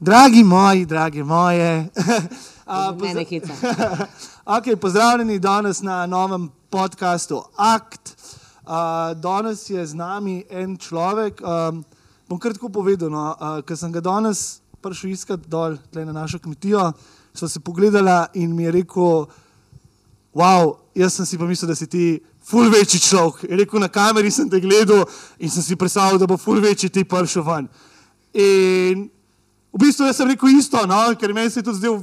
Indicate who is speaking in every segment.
Speaker 1: Dragi moji, dragi moje. A,
Speaker 2: Ne, heca.
Speaker 1: okay, pozdravljeni danes na novem podkastu Akt. Uh, danes je z nami en človek. Um, bom kar tako povedal, no, uh, ker sem ga danes prišel iskat dol na našo kmetijo. Sva se pogledala in mi je rekel, wow, jaz sem si pa mislil, da si ti ful večji človek. Je rekel, na kameri sem te gledal in sem si predstavljal, da bo ful večji ti prišel ven. In v bistvu jaz sem rekel isto, no, ker meni se je to zdel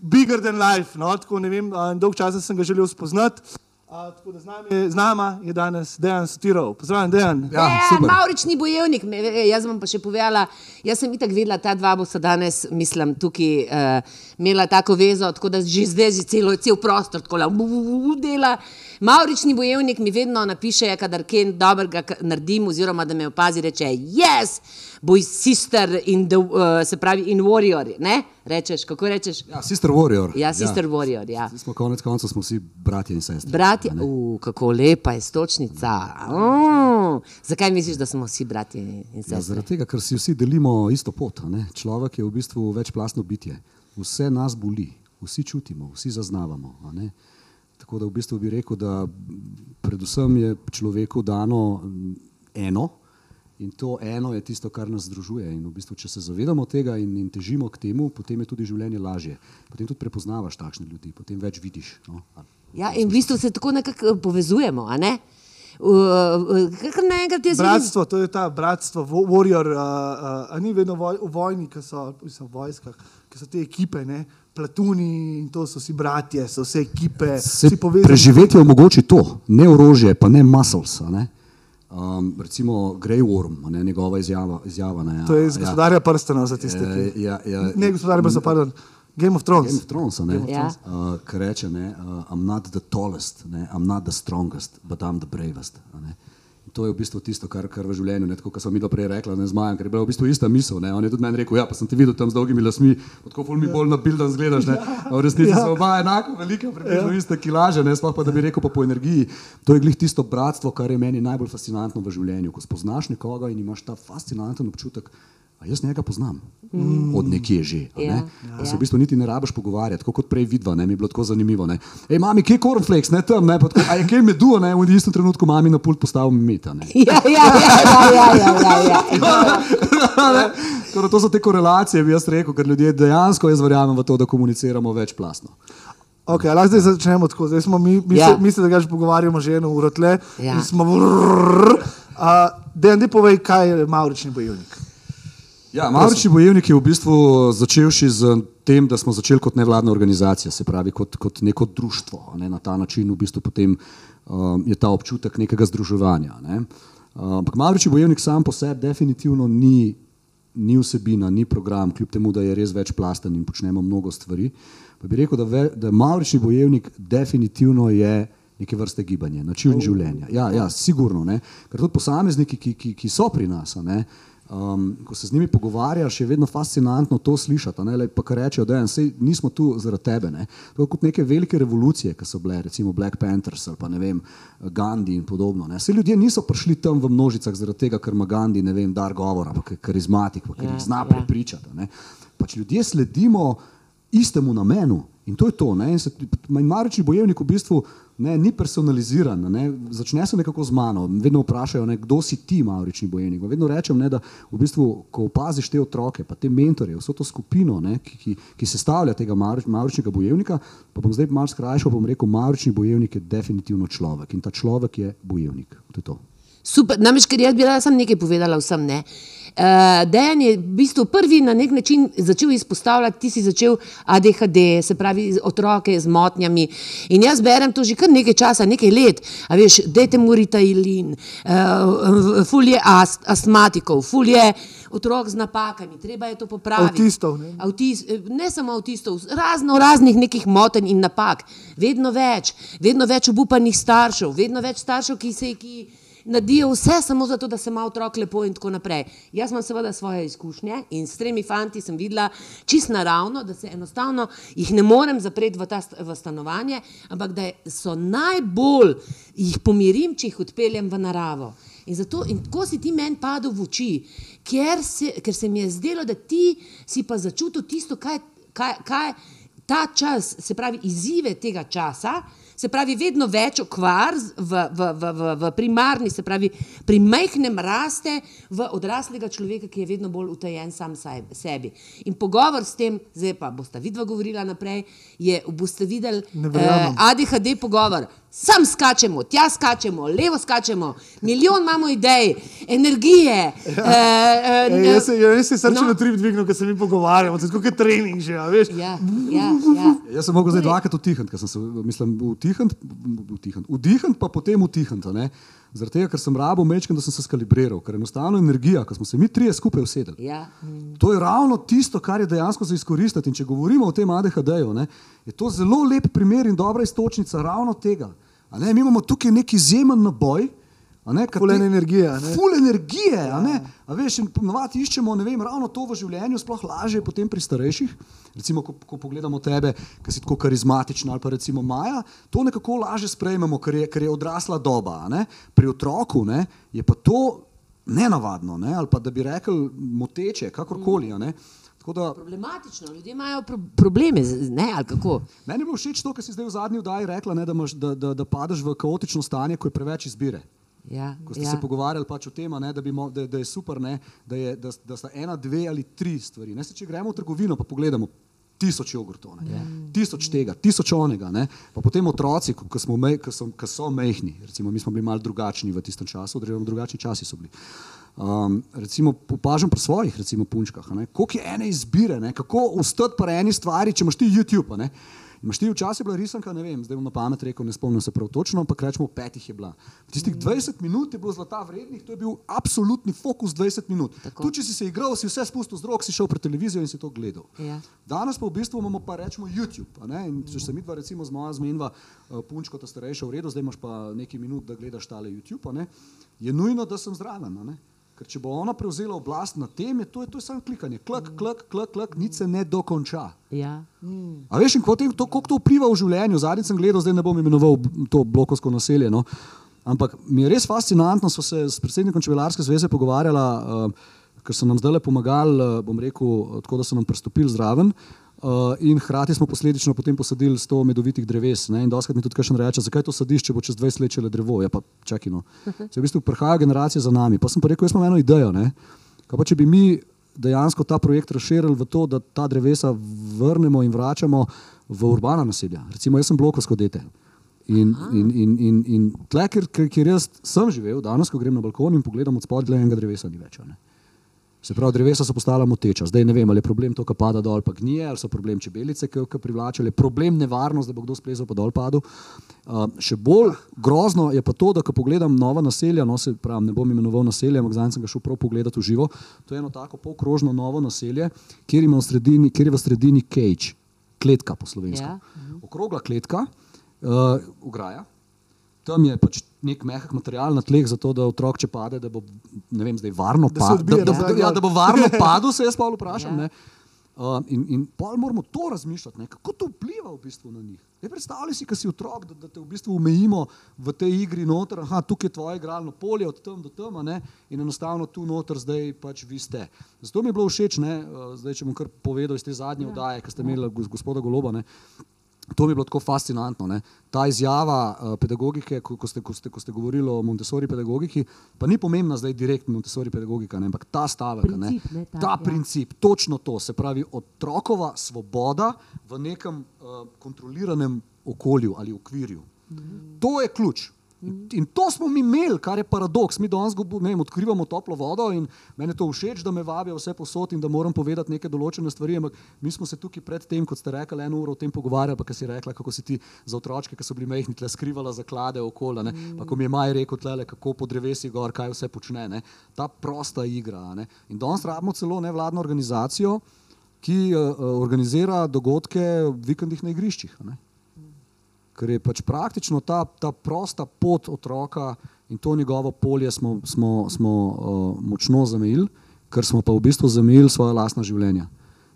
Speaker 1: bigger than life. No, tako, ne vem, a, dolg časa sem ga želel spoznati. A, tako da z nami je, z nama je danes Dejan Sotirov. Pozdravljen, Dejan.
Speaker 3: Ja,
Speaker 2: Ja,
Speaker 3: super.
Speaker 2: Maurični bojevnik, me, jaz vam pa še povedala, jaz sem itak vedela, ta dva bosta danes, mislim, tukaj uh, imela tako vezo, tako da že zdaj že celo, cel prostor tako la, dela. Maurični bojevnik mi vedno napiše, kadar kaj dobrega naredim, oziroma da me opazi, reče, yes, boj sister in the, uh, se pravi in warrior, ne? Rečeš, kako rečeš?
Speaker 3: Ja, sister warrior.
Speaker 2: Ja, sister warrior, ja.
Speaker 3: Zdaj smo konec koncev smo vsi bratje in sestre.
Speaker 2: Bratje, uh, kako lepa je stočnica. Mm. Zakaj misliš, da smo vsi bratje in
Speaker 3: Ja,
Speaker 2: sestre?
Speaker 3: zaradi tega, ker si vsi delimo isto pot. ne. Človek je v bistvu večplastno bitje. Vse nas boli, vsi čutimo, vsi zaznavamo. Tako da v bistvu bi rekel, da predvsem je človeku dano mm, eno in to eno je tisto, kar nas združuje. In v bistvu, če se zavedamo tega in, in težimo k temu, potem je tudi življenje lažje. Potem tudi prepoznavaš takšne ljudi, potem več vidiš. No.
Speaker 2: Ja, in v bistvu se tako nekako eh, povezujemo, a ne? Kar naenkrat je zelo.
Speaker 1: Bratstvo, to je ta bratstvo, warrior, uh, uh, a ni vedno voj, v vojni, ki so mislim, v vojskah, ki so te ekipe, ne? Platuni in to so vsi bratje, so vse ekipe,
Speaker 3: Se preživetje omogoči to, ne orožje, pa ne muscles. a Ne? Um, recimo Grey Worm, a ne, njegova izjava. izjava ne,
Speaker 1: To je iz gospodarja prstana za tiste, ki.
Speaker 3: Ja, ja,
Speaker 1: Ne, gospodarja prstana, pardon. Game of Thrones.
Speaker 3: Game of Thrones, ne,
Speaker 2: Game of
Speaker 3: uh, ki reče, ne, uh, I'm not the tallest, ne, I'm not the strongest, but I'm the bravest. a Ne. To je v bistvu tisto, kar, kar v življenju, ne, tako kot sem mi do prej rekla, ne zmajam, ker je bila v bistvu ista misel. Ne. On je tudi meni rekel, ja, pa sem te videl tam z dolgimi lasmi, tako ful mi bolj nabildan zgledaš. Ne. A V resnici
Speaker 1: Ja.
Speaker 3: so oba enako velika, približno iste kilaže, ne, sploh pa da bi rekel pa po energiji. To je glih tisto bratstvo, kar je meni najbolj fascinantno v življenju. Ko spoznaš nekoga in imaš ta fascinanten občutek, a jaz njega poznam. Mm. Od nekje že. a
Speaker 2: Ja,
Speaker 3: Ne?
Speaker 2: ja.
Speaker 3: Se v bistvu niti ne rabiš pogovarjati, tako kot prej vidva, ne, mi je bilo tako zanimivo. Ne. Ej, mami, kje je cornflakes, ne tam, ne, pa tako, a je kaj medu, ne, v istem trenutku mami na pult postavim meta. Ne.
Speaker 2: Ja, ja, ja, ja, ja, ja, ja, ja.
Speaker 3: Torej, to so te korelacije, bi jaz rekel, ker ljudje dejansko, jaz verjamem v to, da komuniciramo večplastno.
Speaker 1: Okay, lahko zdaj začnemo tako. Zdaj smo mi, mi,
Speaker 2: Ja.
Speaker 1: ja. se, mi se da že pogovarjamo že eno uro tle.
Speaker 2: Ja.
Speaker 1: in Smo Dejan, ti povej, kaj je Maurični bojevnik.
Speaker 3: Ja, Maurični bojevnik je v bistvu začelši z tem, da smo začeli kot nevladna organizacija, se pravi kot, kot neko društvo. Ne, na ta način v bistvu potem um, je ta občutek nekega združevanja. Ne. Uh, Ampak Maurični bojevnik sam po sebi definitivno ni, ni vsebina, ni program, kljub temu, da je res večplasten in počnemo mnogo stvari. Pa bi rekel, da, ve, da Maurični bojevnik definitivno je neke vrste gibanje, način življenja. Ja, ja, sigurno. Ne. Ker tudi posamezniki, ki, ki, ki so pri nas, ne, Um, ko se z njimi pogovarjaš, je vedno fascinantno to slišati. Lej, pa kar rečejo, da nismo tu zaradi tebe. Ne. To je kot neke velike revolucije, ki so bile, recimo Black Panthers ali pa ne vem, Gandhi in podobno. Ne. Vse ljudje niso prišli tam v množicah zaradi tega, ker ima Gandhi, ne vem, dar govora, pa karizmatik, pa ker
Speaker 2: Ja,
Speaker 3: jih zna
Speaker 2: ja.
Speaker 3: prepričati. Ne. Pač ljudje sledimo istemu namenu in to je to. Ne. In se, in Marični bojevnik v bistvu ne, ni personaliziran, ne. začne se nekako z mano. Vedno vprašajo, ne, kdo si ti, Maurični bojevnik. Vedno rečem, ne, da v bistvu, ko opaziš te otroke, pa te mentorje, vso to skupino, ne, ki, ki, ki sestavlja tega Maurič, Mauričnega bojevnika, pa bom zdaj malo skrajšal, bom rekel, Maurični bojevnik je definitivno človek in ta človek je bojevnik. To je to.
Speaker 2: Super, namreč, ker jaz bi rada sam nekaj povedala vsem. Ne? Uh, Dejan je v bistvu prvi na nek način začel izpostavljati, ti si začel ADHD, se pravi otroke z motnjami. In jaz berem to že kar nekaj časa, nekaj let. A veš, dajte mu ritailin, uh, fulje ast, astmatikov, fulje otrok z napakami, treba je to popraviti.
Speaker 1: Avtistov, ne?
Speaker 2: Avtis, ne samo avtistov, razno raznih nekih motenj in napak. Vedno več, vedno več obupanih staršev, vedno več staršev, ki se ki naredijo vse samo zato, da se ima otrok lepo in tako naprej. Jaz imam seveda svoje izkušnje in s tremi fanti sem videla čist naravno, da se enostavno jih ne morem zapreti v, ta, v stanovanje, ampak da so najbolj jih pomirim, če jih odpeljem v naravo. In, zato, in tako si ti meni padel v oči, ker se, ker se mi je zdelo, da ti si pa začutil tisto, kaj, kaj, kaj ta čas, se pravi, izzive tega časa. Se pravi, vedno več okvar v, v, v, v, v primarni, se pravi, pri majhnem raste v odraslega človeka, ki je vedno bolj utajen sam sebi. In pogovor s tem, zdaj pa boste vidva govorila naprej, je, boste videli eh, ADHD pogovor. Sam skačemo, tja skačemo, levo skačemo, milijon imamo idej, energije. Ja.
Speaker 1: Eh, eh, Ej, jaz se, jaz se srčno no. trip dvignem, ker se mi pogovarjamo, tako je trening že.
Speaker 2: Ja, ja, ja.
Speaker 3: Jaz sem mogel zdaj dvakrat utihniti, ker sem se, mislim, utihnil utihniti, vdihniti, pa potem utihniti. Zaradi tega, ker sem rabo mečken, da sem se skalibriral, ker enostavno energija, ko smo se mi trije skupaj usedeli.
Speaker 2: Ja.
Speaker 3: To je ravno tisto, kar je dejansko za izkoristiti. In če govorimo o tem ADHD-ju, je to zelo lep primer in dobra istočnica ravno tega. Mi imamo tukaj neki izjemen naboj.
Speaker 1: Ful energije.
Speaker 3: Ful energije. Ja. Veš, ponovadi iščemo vem, ravno to v življenju, sploh lažje potem pri starejših. Recimo, ko, ko pogledamo tebe, ki si tako karizmatična, ali pa recimo Maja, to nekako lažje sprejmemo, ker je, ker je odrasla doba. Pri otroku ne, je pa to nenavadno, ne, ali pa da bi rekel moteče, kakorkoli.
Speaker 2: Da, Problematično, ljudje imajo pro probleme, ne, ali kako.
Speaker 3: Meni je bilo všeč to, kar si zdaj v zadnji vdaji rekla, ne, da, maš, da, da, da padeš v kaotično stanje, ko je preveč izbire.
Speaker 2: Ja,
Speaker 3: ko ste
Speaker 2: ja.
Speaker 3: se pogovarjali pač o tem, da, da, da je super, ne, da, je, da, da sta ena, dve ali tri stvari. Ne, se, če gremo v trgovino, pa pogledamo. Tisoč jogurtov, ja. tisoč tega, tisoč onega. Ne? Pa potem otroci, ki so, so mehni, recimo, mi smo bili malo drugačni v tistem času, oziroma drugačni časi so bili. Um, recimo, opažam pri svojih recimo, punčkah, koliko je ene izbire, ne? kako ustati pri eni stvari, če imaš ti YouTube. Ne? Imaš ti včasih bila risanka, ne vem, zdaj bom na pamet rekel, ne spomnim se prav točno, ampak rečemo, petih je bila. Tistih 20 minut je bilo zlata vrednih, to je bil absolutni fokus 20 minut. Tu, če si se igral, si vse spustil z rok, si šel pred televizijo in si to gledal.
Speaker 2: Ja.
Speaker 3: Danes pa v bistvu imamo pa rečemo YouTube. Če se mi dva recimo z moja zmenjava uh, punčko, ta starejša v redu, zdaj imaš pa nekaj minut, da gledaš tale YouTube, je nujno, da sem zraven. Ker če bo ona prevzela oblast na tem, je to, je to samo klikanje. Klik, klik, klik, klik, nič se ne dokonča.
Speaker 2: Ja.
Speaker 3: A veš, kako to vpliva v življenju? Zadnjič sem gledal, zdaj ne bom imenoval to blokovsko naselje. No? Ampak mi je res fascinantno, smo se s predsednikom Čebelarske zveze pogovarjali, uh, ker so nam zdaj le pomagali, uh, bom rekel, tako da so nam pristopili zraven. Uh, Uh, in hkrati smo posledično potem posadili 100 medovitih dreves. Ne? In doskrat mi tudi kaj reče, zakaj to sadiš, če bo čez 20 let le drevo. Ja, pa čakaj, no. Se v bistvu prihaja generacija za nami. Pa sem pa rekel, jaz imam eno idejo. Pa, če bi mi dejansko ta projekt razširili v to, da ta drevesa vrnemo in vračamo v urbana naselja. Recimo, jaz sem blokovsko dete. In, in, in, in, in tle, ker, ker jaz sem živel, danes, ko grem na balkon in pogledam od spodaj, enega drevesa ni več. Ne? Se pravi, drevesa so postala moteča. Zdaj ne vem, ali je problem to, kar pada dol, pa gnije, ali so problem čebelice, ki jo privlačijo, ali je problem nevarnost, da bo kdo splezal pa dol padel. Uh, še bolj grozno je pa to, da ko pogledam nova naselja, no se pravi, ne bom imenoval naselja, ampak zdaj sem ga šel prav pogledati v živo. To je eno tako polkrožno novo naselje, kjer, v sredini, kjer je v sredini cage, kletka po slovensko. Ja. Okrogla kletka, uh, ograja, tam je pač nek mehak material na tleh, zato da otrok, če pade, da bo vem, zdaj, varno padel. Da, da, da, ja, da bo varno padel, se jaz pa vprašam. Ja. Uh, in in pa moramo to razmišljati, ne? kako to vpliva v bistvu na njih. Predstavljaj si, da si otrok, da, da te v bistvu omejimo v tej igri noter, da tukaj je tvoje igralno polje, od tam do tam, ne? in enostavno tu noter zdaj pač vi ste. Zato mi je bilo všeč, uh, zdaj če bom kar povedal iz te zadnje ja. oddaje, ki ste imeli gospoda Goloba. Ne? To mi je bilo tako fascinantno. Ne? Ta izjava uh, pedagogike, ko, ko, ste, ko, ste, ko ste govorili o Montessori pedagogiki, pa ni pomembna zdaj direktno Montessori pedagogika, ne? ampak ta stavek,
Speaker 2: princip, ne? Ne, ta,
Speaker 3: ta ja. princip, točno to, se pravi otrokova svoboda v nekem uh, kontroliranem okolju ali okvirju. Mm. To je ključ. In to smo mi imeli, kar je paradoks. Mi danes odkrivamo toplo vodo in meni to všeč, da me vabijo vse posod in da moram povedati neke določene stvari. Ampak mi smo se tukaj pred tem, kot ste rekli, eno uro o tem pogovarjali, pa si rekla, kako si ti za otroke, ki so bili mehni, tle skrivala zaklade okolja. Mm. Pa ko mi je Maj rekel, tle, kako po drevesi gor, kaj vse počne. Ne? Ta prosta igra. Ne? In danes rabimo celo nevladno organizacijo, ki uh, organizira dogodke v vikendih na igriščih. Ne? Ker je pač praktično ta, ta prosta pot otroka in to njegovo polje smo, smo, smo uh, močno zamejili, ker smo pa v bistvu zamejili svoje lastno življenje.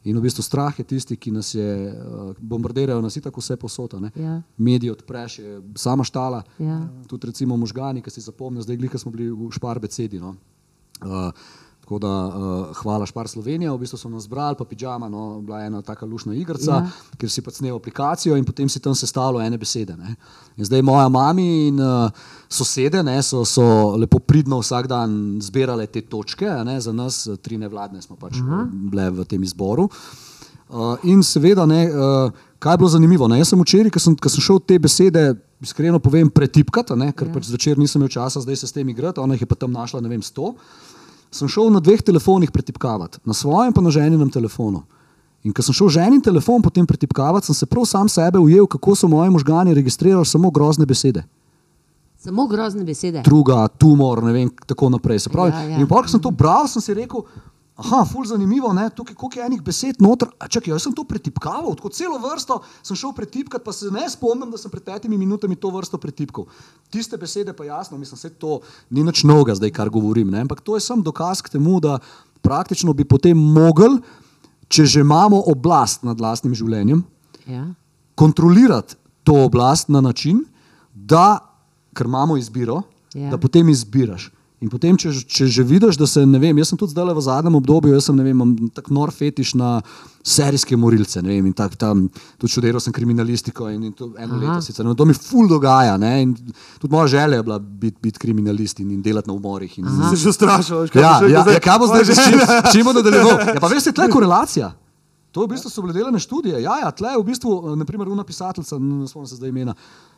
Speaker 3: In v bistvu strah je tisti, ki nas je, uh, bombardirajo nas tako vse posota.
Speaker 2: Ja.
Speaker 3: Mediji odpreš, je sama štala.
Speaker 2: Ja.
Speaker 3: Tudi recimo možgani, ki si zapomnijo, zdaj glika smo bili v Šparbecedi. No. Uh, Tako da uh, hvala Špar Slovenija, v bistvu so nas zbrali, pa pižama, no, bila je ena taka lušna igrica, ja. kjer si pač snel aplikacijo in potem si tam sestavljal ene besede. Ne. In zdaj moja mama in uh, sosede ne, so, so lepo pridno vsak dan zbirale te točke, ne, za nas, tri nevladne smo pač uh -huh. bile v tem izboru. Uh, in seveda, ne, uh, kaj je bilo zanimivo? Ne, jaz sem včeraj, ko sem, sem šel te besede, iskreno povem, pretipkati, ker ja. pač zvečer nisem imel časa, zdaj se s tem igrati, ona jih je pa tam našla, ne vem, sto sem šel na dveh telefonih pretipkavati, na svojem pa na ženinem telefonu. In ko sem šel ženin telefon potem pretipkavati, sem se prav sam sebe ujel, kako so moji možgani registrirali samo grozne besede.
Speaker 2: Samo grozne besede.
Speaker 3: Druga, tumor, ne vem, tako naprej. Pravi, ja, ja. In pa, ko sem to bral, sem si rekel, Aha, ful zanimivo, ne? tukaj koliko je enih besed noter. Čakaj, jaz sem to pretipkal, tako celo vrsto sem šel pretipkati, pa se ne spomnim, da sem pred petimi minutami to vrsto pretipkal. Tiste besede pa jasno, mislim, da to ni nič novega zdaj, kar govorim. Ne? Ampak to je sem dokaz k temu, da praktično bi potem mogli, če že imamo oblast nad vlastnim življenjem, ja. kontrolirati to oblast na način, da, ker imamo izbiro, ja. da potem izbiraš. In potem, če, če že vidiš, da se ne vem, jaz sem tudi zdaj v zadnjem obdobju, jaz sem vem, tako nor fetiš na serijske morilce. Vem, tak, tam, tudi študiral sem kriminalistiko in, in to eno Aha. leto sicer. No, to mi ful dogaja. Ne, tudi moja želja je bila biti bit kriminalist in, in delati na umorih. In,
Speaker 1: se že ustrašil,
Speaker 3: kaj, ja, ja, ja, kaj bo zdaj že čim, čim bo nadaljeval. Ja, pa veš, je tle korelacija. To v bistvu so bile delene študije. Ja, ja, tle je v bistvu, naprimer, una pisateljica, ne spomnim se zdaj imena.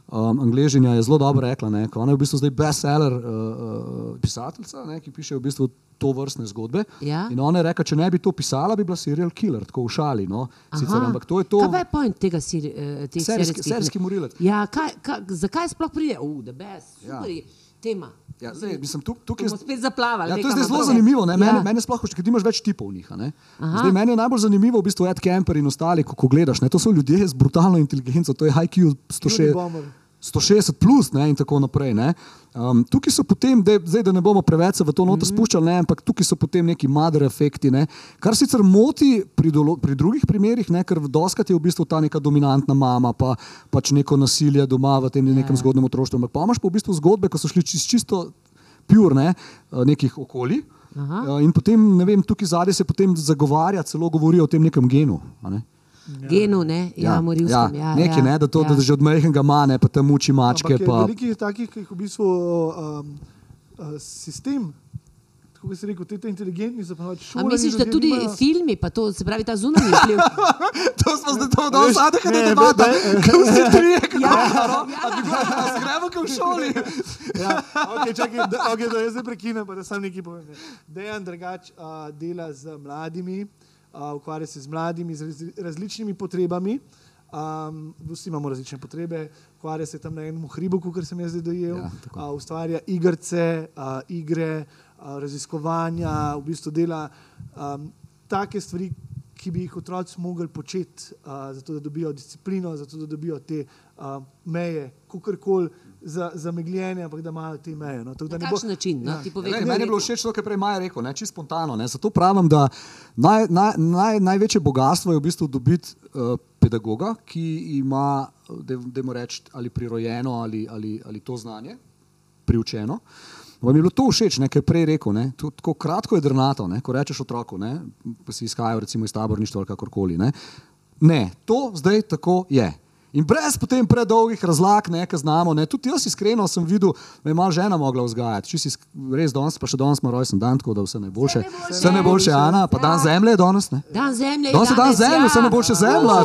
Speaker 3: Um, Angležinja je zelo dobro rekla, da ona je v bistvu zdaj bestseller uh, uh, pisateljica, ne, ki piše v bistvu to vrstne zgodbe.
Speaker 2: Ja?
Speaker 3: In ona je rekla, če ne bi to pisala, bi bila serial killer, tako v šali. No. Sicer, ampak to je to.
Speaker 2: Kaj je point tega seri, uh,
Speaker 3: serijskega? Serijski morilec.
Speaker 2: Ja, kaj, kaj, zakaj sploh pride? Uh, the best, super ja. tema.
Speaker 3: Ja, zdaj, mislim, tuk, tukaj
Speaker 2: smo spet zaplavali.
Speaker 3: Ja, to je zelo zanimivo. Ja. Mene, mene sploh, ker imaš več tipov njih. Zdaj, meni je najbolj zanimivo v bistvu Ed Kemper in ostali, ko, ko gledaš. Ne? To so ljudje z brutalno inteligenco, to je IQ 160. 160 plus ne, in tako naprej. Um, tukaj so potem, de, zdaj, da ne bomo preveč v to noto mhm. spuščali, ne, ampak tukaj so potem neki madre efekti, ne, kar sicer moti pri, dolo, pri drugih primerih, ne, ker v doskrat je v bistvu ta neka dominantna mama, pa pač neko nasilje doma v tem nekem ja. zgodnem otroštvu. Ampak pa imaš pa v bistvu zgodbe, ko so šli čist, čisto pur ne, nekih okolij. Aha. In potem, ne vem, tukaj zadaj se potem zagovarja, celo govori o tem nekem genu. Ne.
Speaker 2: Ja. Genu, ne, ja, ja morilskem. Ja,
Speaker 3: ja, nekaj, ja, ne, da to ja. da že od majhnega mane, pa tam uči mačke.
Speaker 1: Veliko je takih, ki jih v bistvu um, uh, sistem. Kako bi se rekel, te inteligentni so pač šole.
Speaker 2: Misliš, da tudi nima... filmi, pa to se pravi ta zunanji vpliv?
Speaker 3: to smo zdaj to dal zadnje, kaj ne debata. Kaj vsi trije, kaj ja, ja. gremo kot v šoli.
Speaker 1: ja, ok, čakaj, da, okay, da jaz zdaj prekinem, pa da sam nekaj povem. Dejan drugač uh, dela z mladimi ukvarja se z mladimi, z različnimi potrebami. Um, vsi imamo različne potrebe, ukvarja se tam na enem hribu, kot sem jaz zdaj dojel. Ja, uh, ustvarja igrice, uh, igre, uh, raziskovanja, v bistvu dela um, take stvari, ki bi jih otroci mogli početi, uh, zato da dobijo disciplino, zato da dobijo te uh, meje, kakorkoli zamegljene, ampak da imajo te meje. No.
Speaker 2: Na kakšen način? No, ja.
Speaker 3: Meni je bilo všeč to, kar je prej Maja rekel, čisto spontano. Ne. Zato pravim, da naj, naj, naj, največje bogatstvo je v bistvu dobiti uh, pedagoga, ki ima, da mu rečem, ali prirojeno ali, ali, ali to znanje, priučeno. Vam je bilo to všeč, nekaj prej rekel, ne? tako kratko je drnato, ne? ko rečeš otroku, ne? pa si izhajajo recimo iz taborništva ali kakorkoli. Ne? ne, to zdaj tako je. In brez potem predolgih razlag, nekaj znamo. Ne. Tudi jaz iskreno sem videl, da je malo žena mogla vzgajati. Če si res danes, pa še danes ima rojsten dan, tako da vse najboljše. Vse najboljše, Ana, pa dan ja. zemlje je danes. Ne.
Speaker 2: Dan zemlje je
Speaker 3: danes. Dan
Speaker 2: danes
Speaker 3: zemlje, vse ja. najboljše zemlja.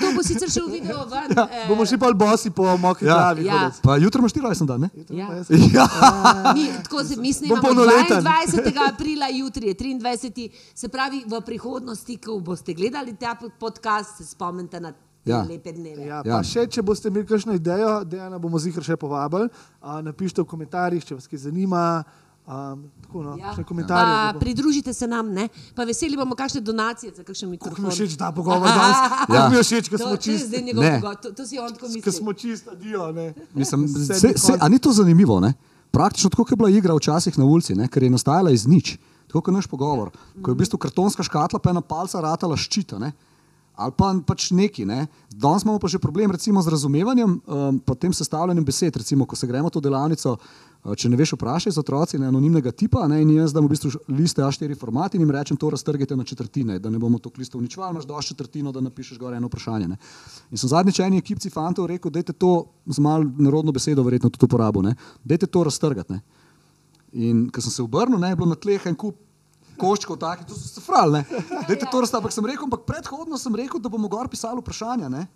Speaker 2: To bo sicer še v videu.
Speaker 1: Ja, eh. bomo šli pa bosi po mokri
Speaker 3: ja.
Speaker 1: travi.
Speaker 3: Ja. Pa jutro imaš ti rojsten dan, ne?
Speaker 2: Ja. ja. Uh, mi, tako se mislim, da je 22. aprila, jutri je 23. Se pravi, v prihodnosti, ko boste gledali ta podcast, se spomnite na ja. lepe dneve.
Speaker 1: Ja, ja. Še, če boste imeli kakšno idejo, da ne bomo zihar še povabili, uh, napišite v komentarjih, če vas kaj zanima. Um, tako, no, ja.
Speaker 2: pa, pridružite se nam, ne? pa veseli bomo kakšne donacije za kakšen mikrofon.
Speaker 1: Mi je všeč ta pogovor danes. Ja. Mi je všeč, ko smo čisti.
Speaker 2: To, to si on tako misli.
Speaker 1: Ko smo čisti, dio.
Speaker 3: Mislim, se, se, a ni to zanimivo? Ne? Praktično tako, kot je bila igra včasih na ulici, ne? ker je nastajala iz nič. Tako kot naš pogovor, ko je v bistvu kartonska škatla, pa je ena palca ratala ščita. Ne? Ali pa pač neki. Ne? Danes imamo pa že problem recimo, z razumevanjem, um, pa tem sestavljanjem besed. Recimo, ko se gremo to delavnico, uh, če ne veš, vprašaj za otroci ne, anonimnega tipa ne, in jaz dam v bistvu liste A4 format in jim rečem, to raztrgite na četrtine, da ne bomo to listov uničevali, imaš dovolj četrtino, da napišeš gore eno vprašanje. Ne. In sem zadnjič eni ekipci fantov rekel, da je to z malo narodno besedo, verjetno tudi uporabo, da je to raztrgati. In ko sem se obrnil, ne, je bilo na tleh en kup koščkov, taki, to so se frali. Dajte to razstaviti. Ampak sem rekel, ampak predhodno sem rekel, da bomo gor pisali vprašanja. Ne?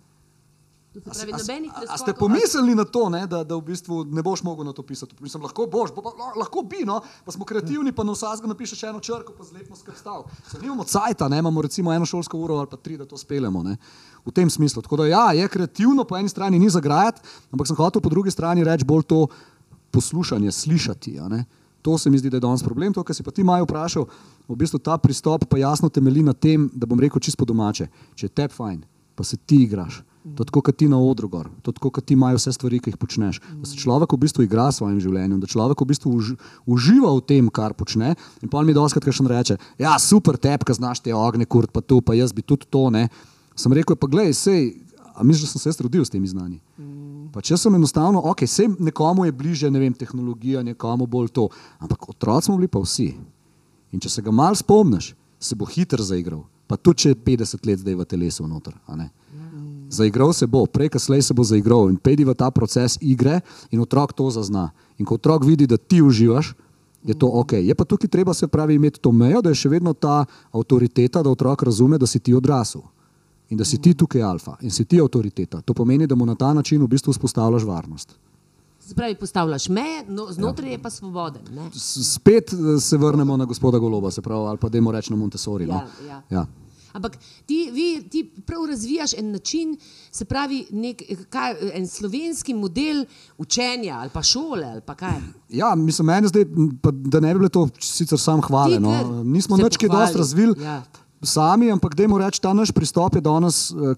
Speaker 2: Pravi,
Speaker 3: A, a, a, ste pomislili na to, ne, da, da v bistvu ne boš mogel na to pisati? Mislim, lahko boš, bo, lahko bi, no, pa smo kreativni, pa na vsakega napišeš eno črko, pa zlepimo skrbstav. Se nimamo cajta, ne, imamo recimo eno šolsko uro ali pa tri, da to spelemo. Ne. V tem smislu. Tako da ja, je kreativno, po eni strani ni zagrajati, ampak sem hotel po drugi strani reči bolj to poslušanje, slišati. a ne. To se mi zdi, da je danes problem. To, kar si pa ti maj vprašal, v bistvu ta pristop pa jasno temelji na tem, da bom rekel čisto domače. Če je tep fajn, pa se ti igraš. To je tako, kot ti na odru gor, to je tako, kot ti imajo vse stvari, ki jih počneš. Da se človek v bistvu igra s svojim življenjem, da človek v bistvu uži, uživa v tem, kar počne. In pa mi doskrat še reče: Ja, super, tepka, znaš te ogne, kurt, pa tu, pa jaz bi tudi to. Ne. Sem rekel, pa gledaj, sej, a misliš, da sem se jaz rodil s temi znanji? Pa če sem enostavno, ok, vse nekomu je bliže, ne vem, tehnologija, nekomu bolj to. Ampak otroci smo bili pa vsi. In če se ga mal spomniš, se bo hitro zaigral. Pa tudi če je 50 let zdaj v telesu noter. ne. Zaigral se bo, prej kasneje se bo zaigral in pedi v ta proces igre in otrok to zazna. In ko otrok vidi, da ti uživaš, je to ok. Je pa tukaj treba se pravi imeti to mejo, da je še vedno ta avtoriteta, da otrok razume, da si ti odrasel. In da si ti tukaj alfa in si ti avtoriteta. To pomeni, da mu na ta način v bistvu vzpostavljaš varnost.
Speaker 2: Se pravi, postavljaš meje, no, znotraj je pa svoboden. Ne?
Speaker 3: Spet eh, se vrnemo na gospoda Goloba, se pravi, ali pa dajmo reči na Montessori. No?
Speaker 2: Ja, ja.
Speaker 3: Ja.
Speaker 2: Ampak ti, vi, ti prav razvijaš en način, se pravi, nek, kaj, en slovenski model učenja ali pa šole ali pa kaj.
Speaker 3: Ja, mislim, meni zdaj, pa, da ne bi bilo to sicer sam hvale.
Speaker 2: Ti
Speaker 3: No. Nismo nič kaj dosti razvili
Speaker 2: Ja.
Speaker 3: Sami, ampak dajmo reči, ta naš pristop je danes eh,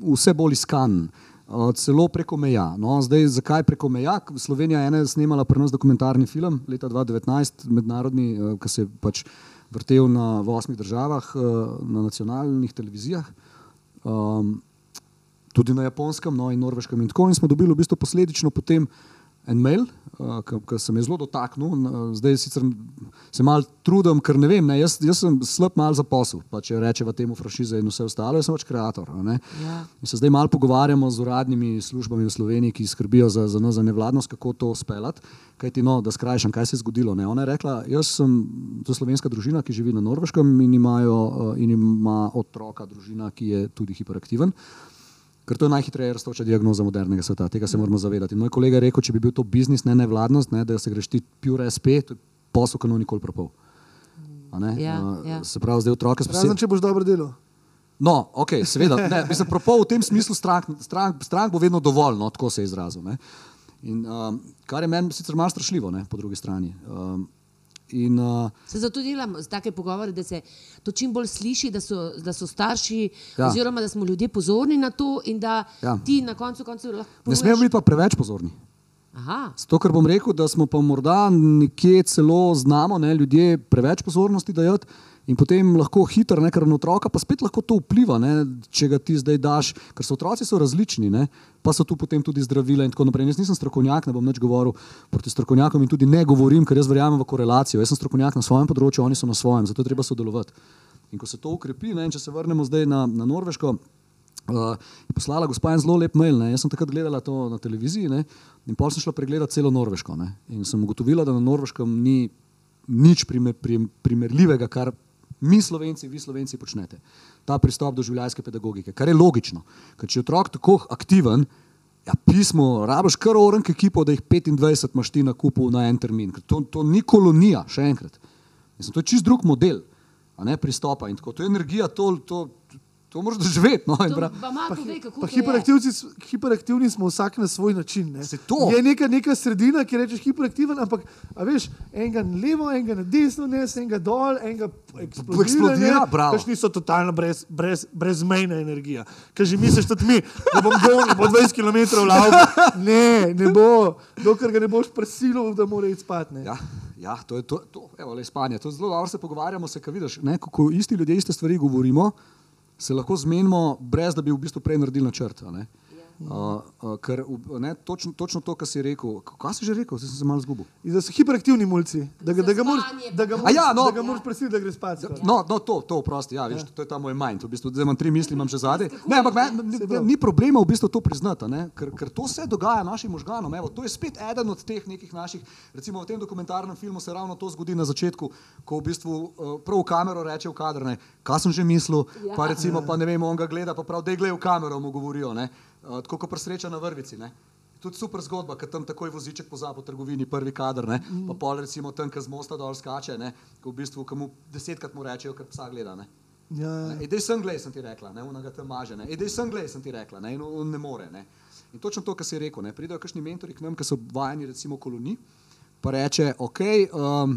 Speaker 3: vse bolj iskan. eh, Celo preko meja. No, zdaj, zakaj preko meja? Slovenija je snemala pri nas dokumentarni film leta 2019, mednarodni, eh, ki se je pač vrtel na, osmih državah, eh, na nacionalnih televizijah. Um, tudi na japonskem no, in norveškem. In tako in smo dobili v bistvu posledično potem en mail, uh, ki se me je zelo dotaknil. Uh, zdaj sicer se mal trudim, ker ne vem, ne, jaz, jaz sem slab mal za posel, pa če rečeva temu franšize in vse ostalo, jaz sem pač kreator.
Speaker 2: Ja.
Speaker 3: In se zdaj mal pogovarjamo z uradnimi službami v Sloveniji, ki skrbijo za, za, za nevladnost, kako to speljati. Kaj ti, no, da skrajšam, kaj se je zgodilo. Ne? Ona je rekla, jaz sem to slovenska družina, ki živi na Norveškem in, imajo, uh, in ima otroka, družina, ki je tudi hiperaktiven. Ker to je najhitreje raztoča diagnoza modernega sveta, tega se moramo zavedati. In moj kolega je rekel, če bi bil to biznis, ne nevladnost, ne, da se greš ti pure SP, to je posel, ki ni nikoli propol. A ne?
Speaker 2: Ja,
Speaker 3: Uh,
Speaker 2: ja.
Speaker 3: Se pravi, zdaj otroke
Speaker 1: Razen,
Speaker 3: spomnim.
Speaker 1: če boš dobro delal.
Speaker 3: No, ok, seveda. Ne, mislim, propol v tem smislu strank, strank, strank bo vedno dovolj, no, tako se je izrazil. Ne. In, um, kar je meni sicer malo strašljivo, ne, po drugi strani. Um, in, uh,
Speaker 2: Se zato delamo take pogovore, da se to čim bolj sliši, da so, da so starši,
Speaker 3: Ja.
Speaker 2: oziroma da smo ljudje pozorni na to in da
Speaker 3: Ja.
Speaker 2: ti na koncu koncev lahko.
Speaker 3: ne smemo biti pa preveč pozorni.
Speaker 2: Aha,
Speaker 3: Zato, ker bom rekel, da smo pa morda nekje celo znamo, ne, ljudje preveč pozornosti dajati in potem lahko hitro, ne, ker na otroka pa spet lahko to vpliva, ne, če ga ti zdaj daš, ker so otroci so različni, ne, pa so tu potem tudi zdravila in tako naprej. Jaz nisem strokovnjak, ne bom več govoril proti strokovnjakom in tudi ne govorim, ker jaz verjamem v korelacijo. Jaz sem strokovnjak na svojem področju, oni so na svojem, zato je treba sodelovati. In ko se to ukrepi, ne, če se vrnemo zdaj na, na Norveško, Uh, je poslala gospa en zelo lep mail. Ne. Jaz sem takrat gledala to na televiziji ne. in pol sem šla pregledati celo Norveško. Ne. In sem ugotovila, da na Norveškem ni nič primer, prim, primerljivega, kar mi, slovenci, vi, slovenci, počnete. Ta pristop do življenjske pedagogike, kar je logično. Ker če je otrok tako aktiven, ja, pismo, rabiš kar orenk ekipo, da jih 25 imaš ti na kupu na en termin. Ker to, to ni kolonija, še enkrat. Mislim, to je čist drug model ne, pristopa. In tako, to je energija, to, to, to moraš doživeti. No, bra-
Speaker 2: pa ve, kako
Speaker 1: Pa s- hiperaktivni smo vsak na svoj način. ne. Je neka, neka sredina, ki rečeš hiperaktiven, ampak a veš, enega na levo, enega na desno, ne, enega dol, enega eksplodira.
Speaker 3: Eksplodira,
Speaker 1: ne.
Speaker 3: bravo.
Speaker 1: Kakšni so totalno brez, brez, brezmejna energija. Ker že misliš tudi mi, da bom gonil po 20 km v lavu. Ne, ne bo, dokler ga ne boš prisilil, da mora iti spat. ne.
Speaker 3: Ja, Ja, to je to, to evo, le spanje. To zelo dobro, se pogovarjamo, se, vidiš, ne, ko, ko isti ljudje iste stvari govorimo, se lahko zmenimo, brez da bi v bistvu prej naredili načrt. Uh, uh, ker, ne, točno, točno to, kar si rekel, kaj si že rekel, zdaj sem se malo zgubil.
Speaker 1: Da so hiperaktivni mulci, da ga, da ga moraš da ga moraš,
Speaker 3: ja, no,
Speaker 1: da ga moraš prositi, da gre spat. skoraj.
Speaker 3: No, no to, to, prosti, ja, viš, ja. to je ta moj mind. V bistvu, zdaj imam tri misli, imam že zadaj. Ne, ampak me, ni, ni problema v bistvu to priznati, ne, ker, ker to se dogaja našim možganom. Evo, to je spet eden od teh nekih naših, recimo v tem dokumentarnem filmu se ravno to zgodi na začetku, ko v bistvu uh, prav v kamero reče v kadr, ne, kaj sem že mislil, ja. pa recimo, pa ne vem, on ga gleda, pa prav, da je gledal v kamero, mu govorijo. Ne. Uh, tako kot presreča na vrvici. Ne? Tudi super zgodba, ker tam takoj voziček pozna po trgovini, prvi kader, ne? pa pol recimo tam, ki z mosta dol skače, ne? ko v bistvu mu desetkrat mu rečejo, ker psa gleda. Ne?
Speaker 1: Ja, ja.
Speaker 3: Edej sem gled, sem ti rekla, ne, unaga tam maže, ne, edej sem gled, sem ti rekla, ne, in on ne more, ne. In točno to, kar si rekel, ne, pridejo kakšni mentori k nam, ki so vajeni recimo koloni, pa reče, ok, um,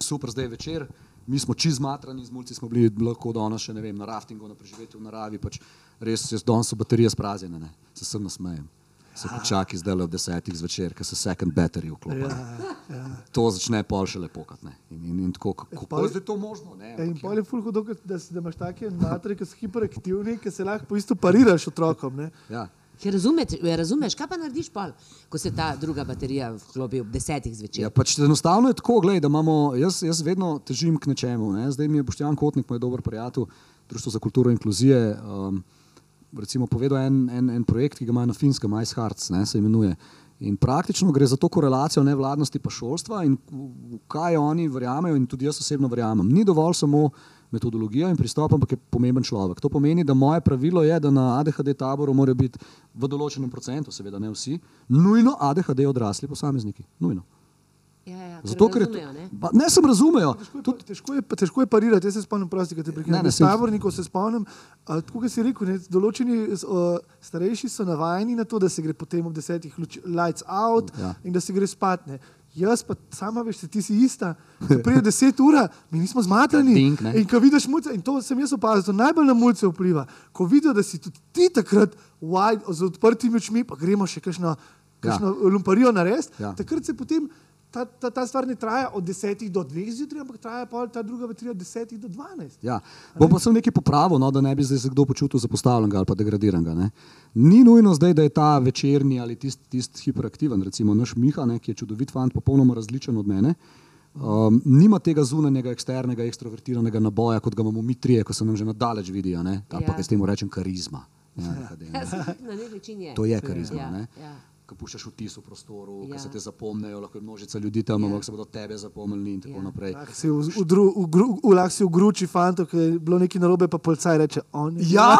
Speaker 3: super, zdaj je večer, mi smo čez matrani, z mulci smo bili lahko danes še, ne vem, na raftingu, na preživetju v naravi, pač res, jaz danes so baterije spraznjene, ne, se sem nasmejem. Se počaki zdaj ob desetih zvečer, ker se second battery vklopi.
Speaker 1: Ja, ja.
Speaker 3: To začne pol še lepo, ne. In, in, in tako, kako
Speaker 1: pol-
Speaker 3: je zdaj to možno, ne.
Speaker 1: E, In pol je ful hudo, da, si- da imaš take matere, ki so hiperaktivni, ki se lahko isto pariraš otrokom. Ne?
Speaker 3: Ja.
Speaker 2: Ja, razumeš, razumeš, kaj pa narediš, pol, ko se ta druga baterija vklopi ob desetih zvečer?
Speaker 3: Ja, pač enostavno je tako, glej, da imamo, jaz, jaz vedno težim k nečemu. Ne? Zdaj mi je Boštjan Kotnik, moj dober prijatelj, Društvo za kulturo inkluzije, um, recimo povedal en, en, en projekt, ki ga imajo na finskem, Ice Hearts, ne, se imenuje. In praktično gre za to korelacijo nevladnosti pa šolstva in v kaj oni verjamejo in tudi jaz osebno verjamem. Ni dovolj samo metodologija in pristop, ampak je pomemben človek. To pomeni, da moje pravilo je, da na ADHD taboru mora biti v določenem procentu, seveda ne vsi, nujno ADHD odrasli posamezniki. Nujno.
Speaker 2: Ja, ja, ker
Speaker 3: Zato, ker
Speaker 2: razumejo,
Speaker 3: to,
Speaker 2: ne?
Speaker 3: ba, ne sem razumejo.
Speaker 1: Težko je, pa- težko, je, pa- težko je parirati, jaz se spomnim, prosti, ki te
Speaker 3: Ne,
Speaker 1: prekinem.
Speaker 3: saj-
Speaker 1: tabornikov se spomnim, a, tako kot si rekel, ne, določeni uh, starejši so navajeni na to, da se gre potem ob desetih luč, lights out
Speaker 3: Ja.
Speaker 1: in da se gre spat. Ne. Jaz pa sama veš, ti si ista. Ko pride deset ur, mi nismo zmatrani.
Speaker 3: Ding, ne.
Speaker 1: in ko vidiš mulce, in to sem jaz opazil, to najbolj na mulce vpliva. Ko vidijo, da si tudi ti takrat wide, z odprtimi očmi, pa gremo še kakšno, kakšno ja. lumparijo narediti,
Speaker 3: Ja.
Speaker 1: takrat se potem ta, ta, ta stvar ne traja od 10 do 2 zjutraj, ampak traja pa ta druga baterija od 10 do 12.
Speaker 3: Ja. Bom pa sem nekaj popravil, no, da ne bi zdaj se kdo počutil zapostavljenega ali pa degradiranega. Ne. Ni nujno zdaj, da je ta večerni ali tisti tist hiperaktiven, recimo naš Miha, ne, ki je čudovit fant, popolnoma različen od mene. Um, nima tega zunanjega, eksternega, ekstrovertiranega naboja, kot ga imamo mi trije, ko se nam že nadaleč vidijo, ne, ali pa
Speaker 2: Ja.
Speaker 3: jaz temu rečem karizma. Ja.
Speaker 2: Ja, saj na nek način je.
Speaker 3: To je karizma.
Speaker 2: Ja,
Speaker 3: ne.
Speaker 2: ja.
Speaker 3: Ko puščaš vtis v prostoru,
Speaker 2: Ja.
Speaker 3: ja. se te zapomnejo, lahko je množica ljudi tam,
Speaker 2: Ja.
Speaker 3: ampak se bodo tebe zapomnili in tako
Speaker 2: Ja.
Speaker 3: naprej.
Speaker 1: Lahko si v, v, v, v, lahko si v gruči fanto, ki je bilo nekaj narobe, pa policaj reče: on je.
Speaker 3: Ja,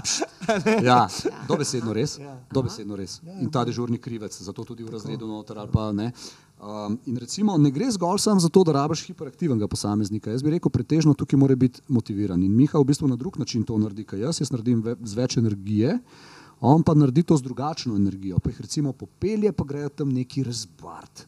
Speaker 3: ja. dobesedno res. Dobesedno res. In ta dežurni krivec, zato tudi v razredu noter ali pa ne. Um, in recimo, ne gre zgolj samo za to, da rabiš hiperaktivnega posameznika. Jaz bi rekel, pretežno tukaj mora biti motiviran. In Miha v bistvu na drug način to naredi, kot jaz. Jaz naredim ve, z več energije, on pa naredi to z drugačno energijo. Pa jih recimo popelje, pa grejo tam neki razbart.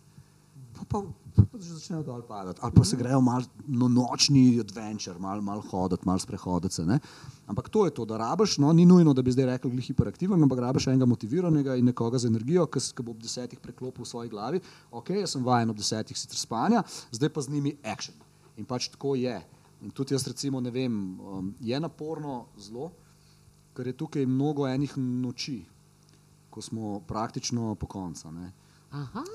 Speaker 3: Pa, pa, pa že začnejo dol padati. Ali pa se grejo malo no, nočni adventure, malo mal hoditi, malo sprehoditi se. Ne? Ampak to je to, da rabiš, no, ni nujno, da bi zdaj rekel, da je hiperaktiven, ampak rabiš enega motiviranega in nekoga z energijo, ki ki bo ob desetih preklopil v svoji glavi. Ok, jaz sem vajen ob desetih sicer spanja, zdaj pa z njimi action. In pač tako je. In tudi jaz recimo ne vem, um, je naporno zelo, ker je tukaj mnogo enih noči, ko smo praktično po koncu.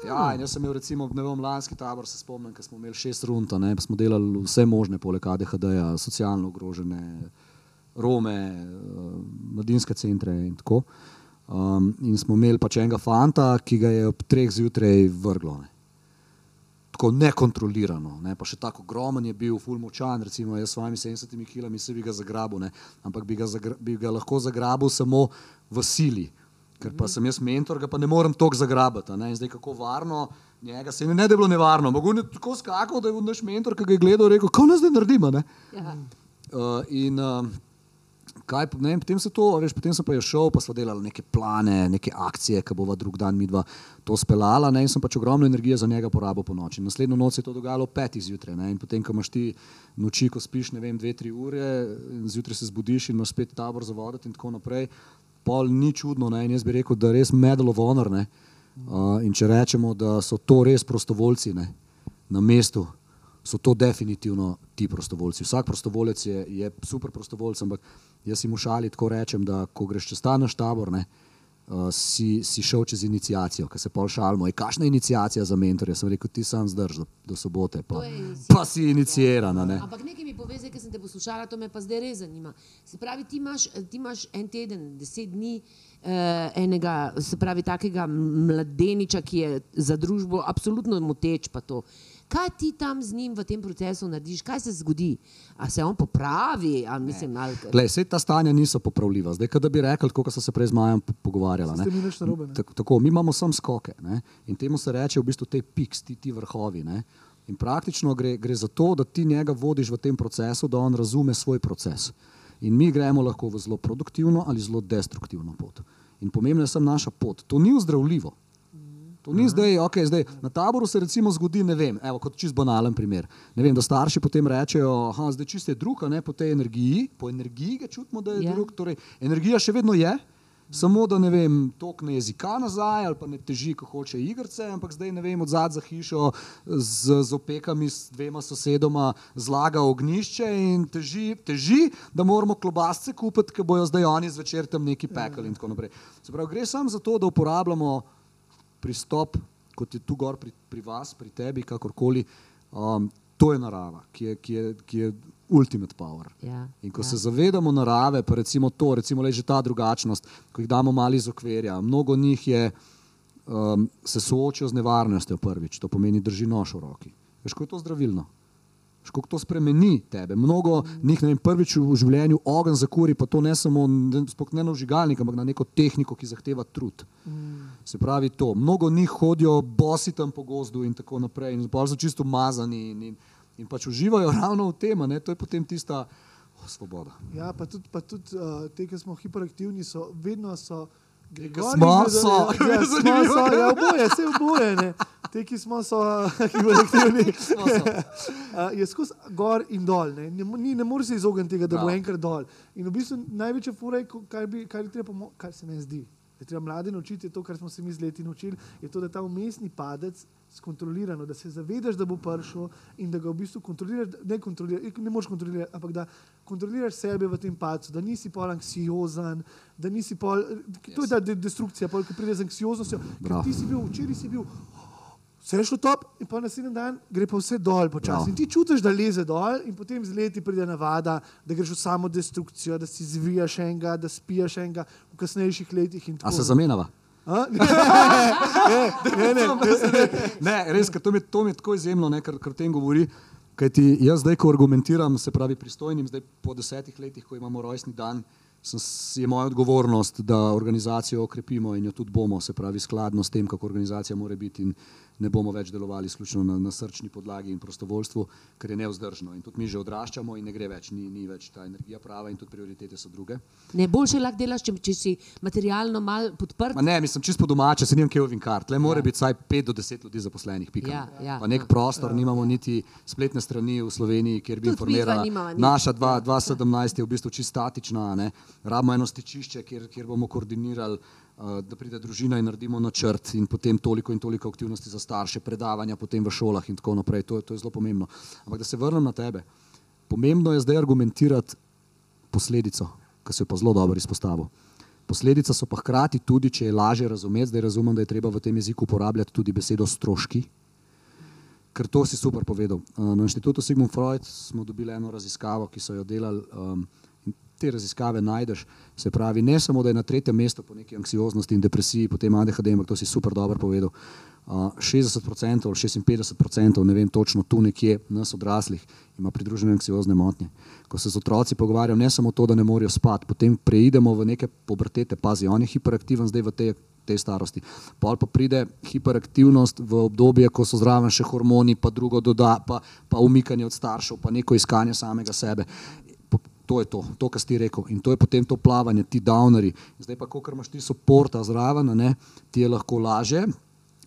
Speaker 3: Ja, jaz sem imel recimo ne vem, lanski tabor, se spomnim, ko smo imeli šest rund, a ne, pa smo delali vse možne, poleg ADHD-ja, socialno ogrožene, Rome, eh, mladinske centre in tako. Um, in smo imeli pač enega fanta, ki ga je ob treh zjutraj vrglo. Ne. Tako nekontrolirano, ne. pa še tako ogromen je bil, ful močan, recimo jaz s svojimi 70 kilami se bi ga zagrabil, ne. ampak bi ga, zagra, bi ga lahko zagrabil samo v sili. Ker pa sem jaz mentor, ga pa ne morem toliko zagrabiti. Ne? In zdaj kako varno njega, se ne, ne da je bilo nevarno, mogoče je tako skakal, da je bil naš mentor, ki ga je gledal, rekel, kaj nas zdaj naredimo.
Speaker 2: Ja.
Speaker 3: Uh, in uh, kaj, vem, potem, to, veš, potem sem pa je šel, pa smo delali neke plane, neke akcije, ki bova drug dan midva to speljala. Ne, in sem pač ogromno energije za njega porabil po noči. Naslednjo noč se je to dogajalo ob petih zjutraj. Ne, in potem, ko imaš ti noči, ko spiš, ne vem, dve, tri ure, zjutraj se zbudiš in imaš spet tabor za voditi in tako naprej. Pol ni čudno, ne, in jaz bi rekel, da je res medal of honor. Ne, uh, in če rečemo, da so to res prostovoljci. Ne, na mestu, so to definitivno ti prostovoljci. Vsak prostovoljec je, je super prostovoljec, ampak jaz si mu šali tako rečem, da ko greš čez ta naš tabor, ne, uh, si, si šel čez inicijacijo, ki se pol šalimo. Je kakšna inicijacija za mentorje? Sem rekel, ti sam zdrž do, do sobote, pa, pa si inicirana. Ne.
Speaker 2: Ampak nekaj mi pove, zdaj, ker sem te poslušala, to me pa zdaj res zanima. Se pravi, ti imaš, ti imaš en teden, deset dni enega, se pravi, takega mladeniča, ki je za družbo absolutno moteč. pa to. Kaj ti tam z njim v tem procesu narediš, kaj se zgodi? A se on popravi? A, mislim, ali,
Speaker 3: Glej, vse ta stanja niso popravljiva. Zdaj, da bi rekli, kot so se prej z Majem po- pogovarjala. Ne.
Speaker 1: narobe, ne.
Speaker 3: Tako, tako, mi imamo sam skoke ne. in temu se reče v bistvu te piks, ti, ti vrhovi. Ne. In praktično gre, gre za to, da ti njega vodiš v tem procesu, da on razume svoj proces. In mi gremo lahko v zelo produktivno ali zelo destruktivno pot. In pomembna je samo naša pot. To ni ozdravljivo. To ni zdaj, okay, zdaj, na taboru se recimo zgodi, ne vem, evo, kot čist banalen primer. Ne vem, da starši potem rečejo, da zdaj čist je drug, ne po tej energiji, po energiji ga čutimo, da je
Speaker 2: ja.
Speaker 3: drug. Torej, energija še vedno je, samo da ne vem, tokne jezika nazaj ali pa ne teži, ko hoče igrice, ampak zdaj ne vem, od zadaj za hišo z, z opekami s dvema sosedoma zlaga ognišče in teži, teži da moramo klobasce kupiti, ker bojo zdaj oni zvečer tam neki pekli in tako naprej. Se pravi, gre samo za to, da uporabljamo pristop, kot je tu gor pri, pri vas, pri tebi, kakorkoli, um, to je narava, ki je, ki je, ki je ultimate power.
Speaker 2: Ja,
Speaker 3: In ko
Speaker 2: ja.
Speaker 3: ja. se zavedamo narave, pa recimo to, recimo le že ta drugačnost, ko jih damo malo iz okvirja, mnogo njih je, um, se soočijo z nevarnostjo prvič, to pomeni drži nož v roki. Veš, kako je to zdravilno? Veš, Kako to spremeni tebe? Mnogo njih ne vem, prvič v življenju ogenj zakuri, pa to ne samo ne, na vžigalnik, ampak na neko tehniko, ki zahteva trud. Se pravi to. Mnogo njih hodijo bosi tam po gozdu in tako naprej, in bolj so čisto umazani in, in, in pač uživajo ravno v tem, ne? to je potem tista oh, svoboda.
Speaker 1: Ja, pa tudi, pa tudi uh, te, ki smo hiperaktivni, so vedno so. gre
Speaker 3: Ki
Speaker 1: gor in
Speaker 3: smo, so.
Speaker 1: Ja, ja, smo, so, ja, oboje, vse oboje. Ne. Te, ki smo, so.
Speaker 3: Smo, so.
Speaker 1: Uh, je skozi gor in dol. Ne, ne, ni- ne moreš se izogniti tega, da bo
Speaker 3: Prav.
Speaker 1: enkrat dol. In v bistvu največja fura je, kaj, bi, bi treba, kar se meni zdi. Da treba mlade naučiti, je to, kar smo se mi z leti naučili, je to, da ta umestni padec skontrolirano, da se zavedaš, da bo prišel in da ga v bistvu kontroliraš, ne kontroliraš, ne moreš kontrolirati, ampak da kontroliraš sebe v tem padcu, da nisi pol anksiozen, da nisi pol, to je ta de- destrukcija, pol, ki pride z anksioznostjo, ker ti si bil, včeraj si bil, Vse je šlo top, in pa naslednji dan gre pa vse dol počasi. In ti čutiš, da leze dol, in potem z leti pride navada, da greš v samo destrukcijo, da si zvijaš enega, da spijaš enega v kasnejših letih.
Speaker 3: A se zamenjava?
Speaker 1: Ne, ne, ne, ne.
Speaker 3: Ne, res, ker to mi, to mi je tako izjemno, ne, kar, kar tem govori. Kajti jaz zdaj, ko argumentiram, se pravi pristojnim, zdaj po desetih letih, ko imamo rojstni dan, sem, je moja odgovornost, da organizacijo okrepimo in jo tudi bomo, se pravi skladno s tem, kako organizacija mora biti in ne bomo več delovali izključno na, na srčni podlagi in prostovoljstvu, ker je nevzdržno. In tudi mi že odraščamo in ne gre več, ni, ni več ta energija prava in tudi prioritete so druge.
Speaker 2: Ne, boljše lahko delaš, če, če si materialno mal podprt.
Speaker 3: Ma ne, mislim, čisto domače, se nimam Kelvin kart, le mora ja. biti vsaj 5 do 10 ljudi zaposlenih. Pika.
Speaker 2: Ja, ja,
Speaker 3: pa nek
Speaker 2: ja.
Speaker 3: prostor, nimamo niti spletne strani v Sloveniji, kjer bi
Speaker 2: Tudi midva
Speaker 3: informirala.
Speaker 2: nimava niti.
Speaker 3: Naša 2 2017 je v bistvu čisto statična, ne. rabimo eno stičišče, kjer, kjer bomo koordinirali, da pride družina in naredimo načrt in potem toliko in toliko aktivnosti za starše, predavanja potem v šolah in tako naprej. To, je- to je zelo pomembno. Ampak da se vrnem na tebe. Pomembno je zdaj argumentirati posledico, ki se jo pa zelo dobro izpostavil. Posledica so pa hkrati tudi, če je lažje razumeti, zdaj razumem, da je treba v tem jeziku uporabljati tudi besedo stroški, ker to si super povedal. Na inštitutu Sigmund Freud smo dobili eno raziskavo, ki so jo delali. Um, te raziskave najdeš, se pravi, ne samo, da je na tretjem mestu po neki anksioznosti in depresiji, potem ADHD, ampak to si super dobro povedal. Uh, 60% ali 56%, ne vem točno, tu nekje nas odraslih ima pridružene anksiozne motnje. Ko se z otroci pogovarjam, ne samo to, da ne morejo spati, potem preidemo v neke pubertete, pazi, on je hiperaktiven zdaj v tej, tej starosti. Pol pa pride hiperaktivnost v obdobje, ko so zraven še hormoni, pa drugo doda, pa, pa umikanje od staršev, pa neko iskanje samega sebe. To je to, to, kar si rekel. In to je potem to plavanje, ti downeri. Zdaj pa, ko imaš ti soporta zraven, ne, ti je lahko laže,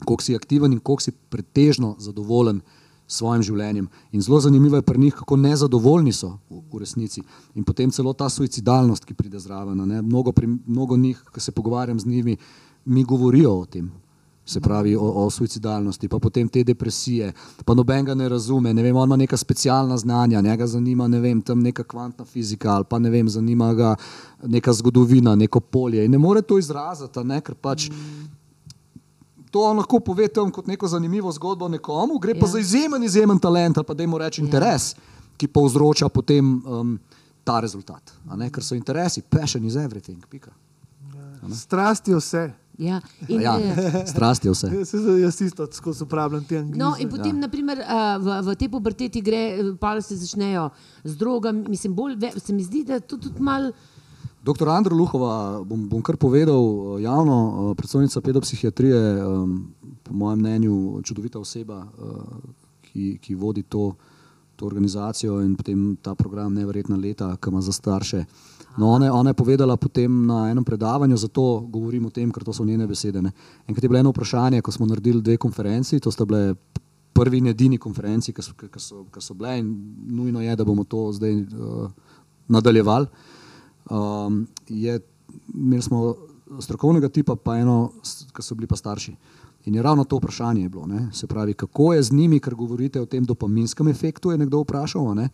Speaker 3: koliko si aktiven in koliko si pretežno zadovoljen s svojim življenjem. In zelo zanimivo je pri njih, kako nezadovoljni so v, v resnici. In potem celo ta suicidalnost, ki pride zraven. Mnogo, pri, mnogo njih, ko se pogovarjam z njimi, mi govorijo o tem. Se pravi o, o suicidalnosti, pa potem te depresije, pa noben ga ne razume, ne vem, on ima neka specialna znanja, njega zanima, ne vem, tam neka kvantna fizika ali pa ne vem, zanima ga neka zgodovina, neko polje in ne more to izraziti, ne, ker pač to on lahko pove tam kot neko zanimivo zgodbo nekomu, gre pa
Speaker 2: Ja.
Speaker 3: za izjemen, izjemen talent ali pa da jim reče interes, ki povzroča potem um, ta rezultat, a ne, ker so interesi, passion is everything, pika.
Speaker 1: Strast je vse.
Speaker 2: Ja. In,
Speaker 3: Ja,
Speaker 2: eh,
Speaker 3: strast je vse.
Speaker 1: Jaz, jaz- isto skozi uporabljam te anglize.
Speaker 2: No, in potem, ja. naprimer, uh, v, v tej puberteti gre, pa se začnejo z drogami. Mislim, bolj, se mi zdi, da to tudi malo.
Speaker 3: Doktor Andro Luhova, bom, bom kar povedal eh, javno, eh, predstavnica pedopsihiatrije, em, po mojem mnenju čudovita oseba, eh, ki, ki vodi to, to organizacijo in potem ta program Neverjetna leta, ki ima za starše. No, ona, ona je povedala potem na enem predavanju, zato govorim o tem, ker to so njene besede. Ne. Enkrat je bilo eno vprašanje, ko smo naredili dve konferenci, to sta bile prvi in edini konferenci, ki so, ki so, ki so bile in nujno je, da bomo to zdaj uh, nadaljevali. Um, je, imeli smo strokovnega tipa, pa eno, ki so bili pa starši. In je ravno to vprašanje je bilo, ne? se pravi, kako je z njimi, ker govorite o tem dopaminskem efektu, je nekdo vprašal, ne?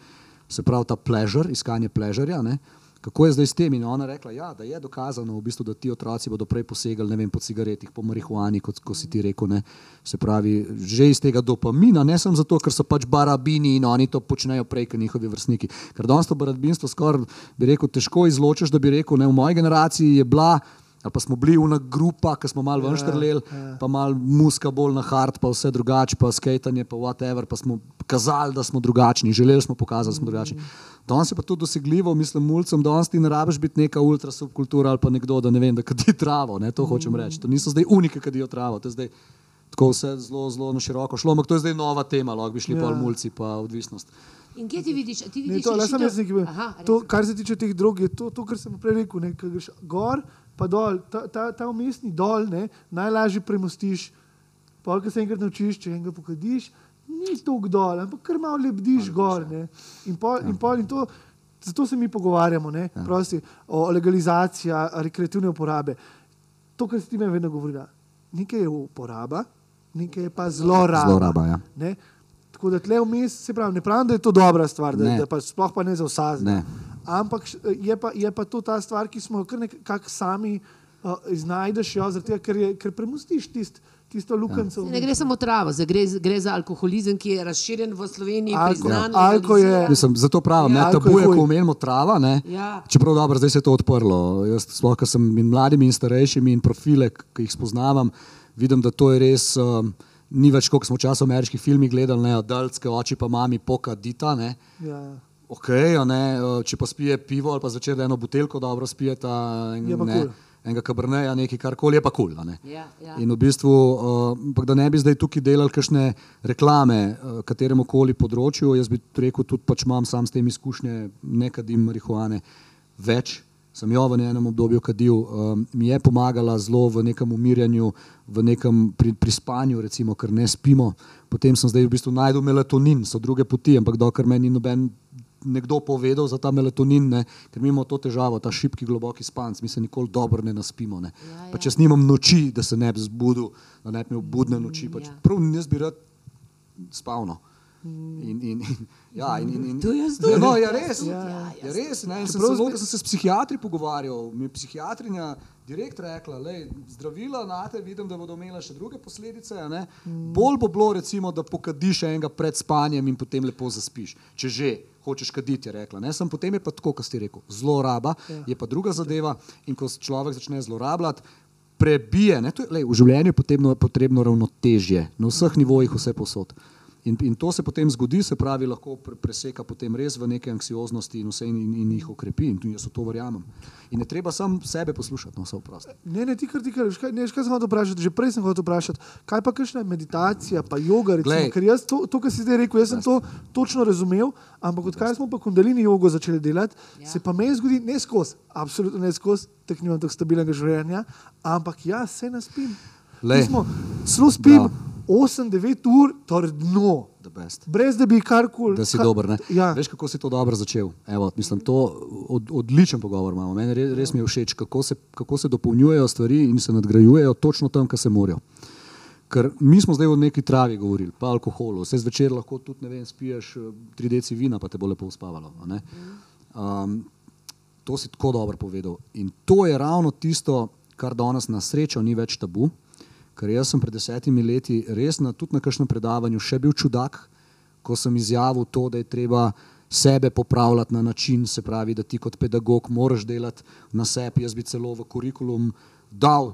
Speaker 3: se pravi ta pleasure, iskanje pleasurja, ne? Kako je zdaj s tem. In ona rekla, ja, da je dokazano, v bistvu, da ti otroci bodo prej posegali vem, po cigaretih, po marihuani, kot ko si ti rekel. Ne? Se pravi, že iz tega dopamina, ne samo zato, ker so pač barabini in oni to počnejo prej, kot njihovi vrstniki. Ker danes to barabinstvo skoraj bi rekel, težko izločiš, da bi rekel, ne, v moji generaciji je bila. Ali pa smo bili v ena grupa, ki smo malo vrštrleli, pa malo muska bolj na hard, pa vse drugače, pa skajtanje, pa whatever, pa smo kazali, da smo drugačni, želeli smo pokazati, da smo drugačni. Danes je pa to dosegljivo, mislim, mulcem, danes ti ne rabiš biti neka ultra subkultura ali pa nekdo, da ne vem, da kadi travo, ne, to hočem reči. To niso zdaj unike, ki kadijo travo, to je zdaj tako vse zelo, zelo na široko šlo, ampak to je zdaj nova tema, lahko bi šli
Speaker 1: Ja.
Speaker 3: ja. pol mulci, pa odvisnost.
Speaker 2: In kje ti vidiš? A Ti
Speaker 1: Ne,
Speaker 2: vidiš
Speaker 1: to, le sem
Speaker 2: rešitev?
Speaker 1: jaz nekaj
Speaker 2: Aha.
Speaker 1: To, kar se tiče teh drog, je to, to kar sem prej rekel. Ne, ko greš gor, pa dol, ta, ta, ta umestni dol, ne, najlažje premostiš. Polk se enkrat naučiš, če enkrat pokadiš, ni to dol, ampak kar malo lebdiš gor. Ne. In pol, in pol, in to, zato se mi pogovarjamo ne, prosti, o legalizaciji rekreativne uporabe. To, kar si ti meni vedno govori, nekaj je uporaba, nekaj je pa zloraba.
Speaker 3: Zloraba, ja.
Speaker 1: Ne? Tako da tle vmes, se pravi, ne pravim, da je to dobra stvar, da,
Speaker 3: Ne.
Speaker 1: da pa sploh pa ne za vsakega.
Speaker 3: Ne.
Speaker 1: Ampak je pa, je pa to ta stvar, ki smo jo kar nekako sami uh, iznajdeš, jo, tega, ker, je, ker premustiš tist, tisto luknjo.
Speaker 2: Ne gre samo travo, gre, gre za alkoholizem, ki je razširjen v Sloveniji.
Speaker 1: Alko-
Speaker 2: priznan,
Speaker 1: alko je-.
Speaker 3: Mislim, zato pravim,
Speaker 1: Ja,
Speaker 3: ja,
Speaker 1: alko
Speaker 3: tabu
Speaker 1: je
Speaker 3: ko omenimo trava. Ne?
Speaker 2: Ja.
Speaker 3: Čeprav dobro, zdaj se je to odprlo. Jaz, sploh, ko sem in mladimi in starejšimi in profile, ki jih spoznavam, vidim, da to je res. Um, Ni več, kot smo včasih v ameriških filmih gledali, ne, adultske oči pa mami pokadita. Ne.
Speaker 1: Ja.
Speaker 3: Okay, a ne, eh, če pa spije pivo ali pa začne eno buteljko dobro spijeta,
Speaker 1: Je pa
Speaker 3: ne,
Speaker 1: kul.
Speaker 3: enega kabrneja, nekaj karkoli, je pa kul. Cool,
Speaker 2: Ja, ja.
Speaker 3: In v bistvu, uh, ampak da ne bi zdaj tukaj delali kakšne reklame uh, kateremu koli področju, jaz bi rekel, tudi pač imam sam s tem izkušnje, ne kadim marihuane več. Sem jo v enem obdobju kadil, um, mi je pomagala zelo v nekem umirjanju, v nekem pri, pri spanju, recimo, ker ne spimo. Potem sem zdaj v bistvu najdel melatonin, so druge poti, ampak dokler meni ni noben nekdo povedal za ta melatonin, ne, ker mi imamo to težavo, ta šipki globoki spanc, mi se nikoli dobro ne naspimo. Ne.
Speaker 2: Ja,
Speaker 3: Pa če jaz nimam noči, da se ne bi zbudil, da ne bi imel budne noči, pač
Speaker 2: ja.
Speaker 3: prav jaz bi rad spal. No. In, in, in, ja, in, in, in,
Speaker 2: To jaz
Speaker 3: Ja,
Speaker 2: tudi.
Speaker 3: no, je res.
Speaker 2: Ja,
Speaker 3: Je
Speaker 2: jaz
Speaker 3: res ne, sem, ko sem se s psihiatri pogovarjal, mi je psihiatrinja direkt rekla, da zdravila na te vidim, da bodo imela še druge posledice. a ne. Bolj bo bilo, recimo, da pokadiš enega pred spanjem in potem lepo zaspiš. Če že hočeš kaditi, je rekla. Ne, sem potem je pa tako, kot si rekel, zloraba je pa druga zadeva in ko človek začne zlorabljati. Prebije, ne, to je, lej, v življenju je potrebno, potrebno ravnotežje na vseh nivojih, vse posod. In, in to se potem zgodi, se pravi, lahko pre, preseka potem res v neke anksioznosti in, vse, in, in, in jih okrepi. In tudi jaz v to verjamem. In ne treba sam sebe poslušati, no vse vprosti.
Speaker 1: Ne, ne, ti kar ti kažeš, kaj, ne, kaj sem hotel vprašati, že prej sem hotel vprašati, kaj pa kakšna meditacija, pa joga, recimo, ker jaz to, to, kar si zdaj rekel, jaz sem to točno razumel, ampak odkar smo pa kundalini jogo začeli delati,
Speaker 2: Ja.
Speaker 1: se pa meni zgodi ne skozi, absolutno ne skozi, tako nimam tako stabilnega življenja, ampak jaz se naspim. Smo, Celo spim
Speaker 3: Da.
Speaker 1: 8-9 ur, trdno,
Speaker 3: best.
Speaker 1: brez da bi karkoli.
Speaker 3: Da si
Speaker 1: ka-
Speaker 3: dober. Ne?
Speaker 1: Ja.
Speaker 3: Veš, kako si to dobro začel. Evo, mislim, to od, odličen pogovor imamo. Meni res, res mi je všeč, kako se, kako se dopolnjujejo stvari in se nadgrajujejo točno tam, kjer se morajo. Ker mi smo zdaj o neki travi govorili, pa alkoholu, vse zvečer lahko tudi, ne vem, spiješ eh, tri deci vina, pa te bo lepo uspavalo. Um, to si tako dobro povedal. In to je ravno tisto, kar danes na srečo ni več tabu. Ker jaz sem pred desetimi leti res na, tudi na kakšnem predavanju še bil čudak, ko sem izjavil to, da je treba sebe popravljati na način, se pravi, da ti kot pedagog moraš delati na sebi. Jaz bi celo v kurikulum dal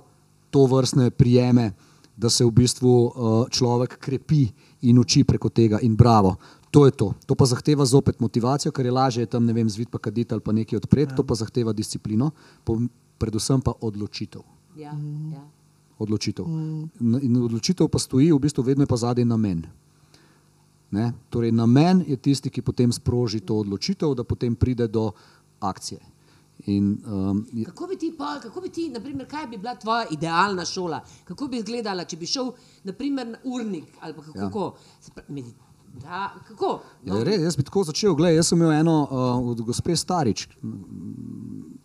Speaker 3: to vrstne prijeme, da se v bistvu uh, človek krepi in uči preko tega in bravo. To je to. To pa zahteva zopet motivacijo, ker je lažje tam, ne vem, zvit pa kaditi ali pa nekaj odpreti, ja. to pa zahteva disciplino, predvsem pa odločitev.
Speaker 2: Ja, ja.
Speaker 3: Odločitev. Mm. In odločitev pa stoji, v bistvu vedno je pa zadaj namen. Ne? Torej, namen je tisti, ki potem sproži to odločitev, da potem pride do akcije. In, um, je-
Speaker 2: Kako bi ti, pa, kako bi ti, naprimer, kaj bi bila tvoja idealna šola? Kako bi izgledala, če bi šel, naprimer, na urnik ali kako?
Speaker 3: Ja.
Speaker 2: Ja. Medi- Da, kako? No,
Speaker 3: Ja, res, jaz bi tako začel. Glej, jaz sem imel eno uh, od gospe Starič mm,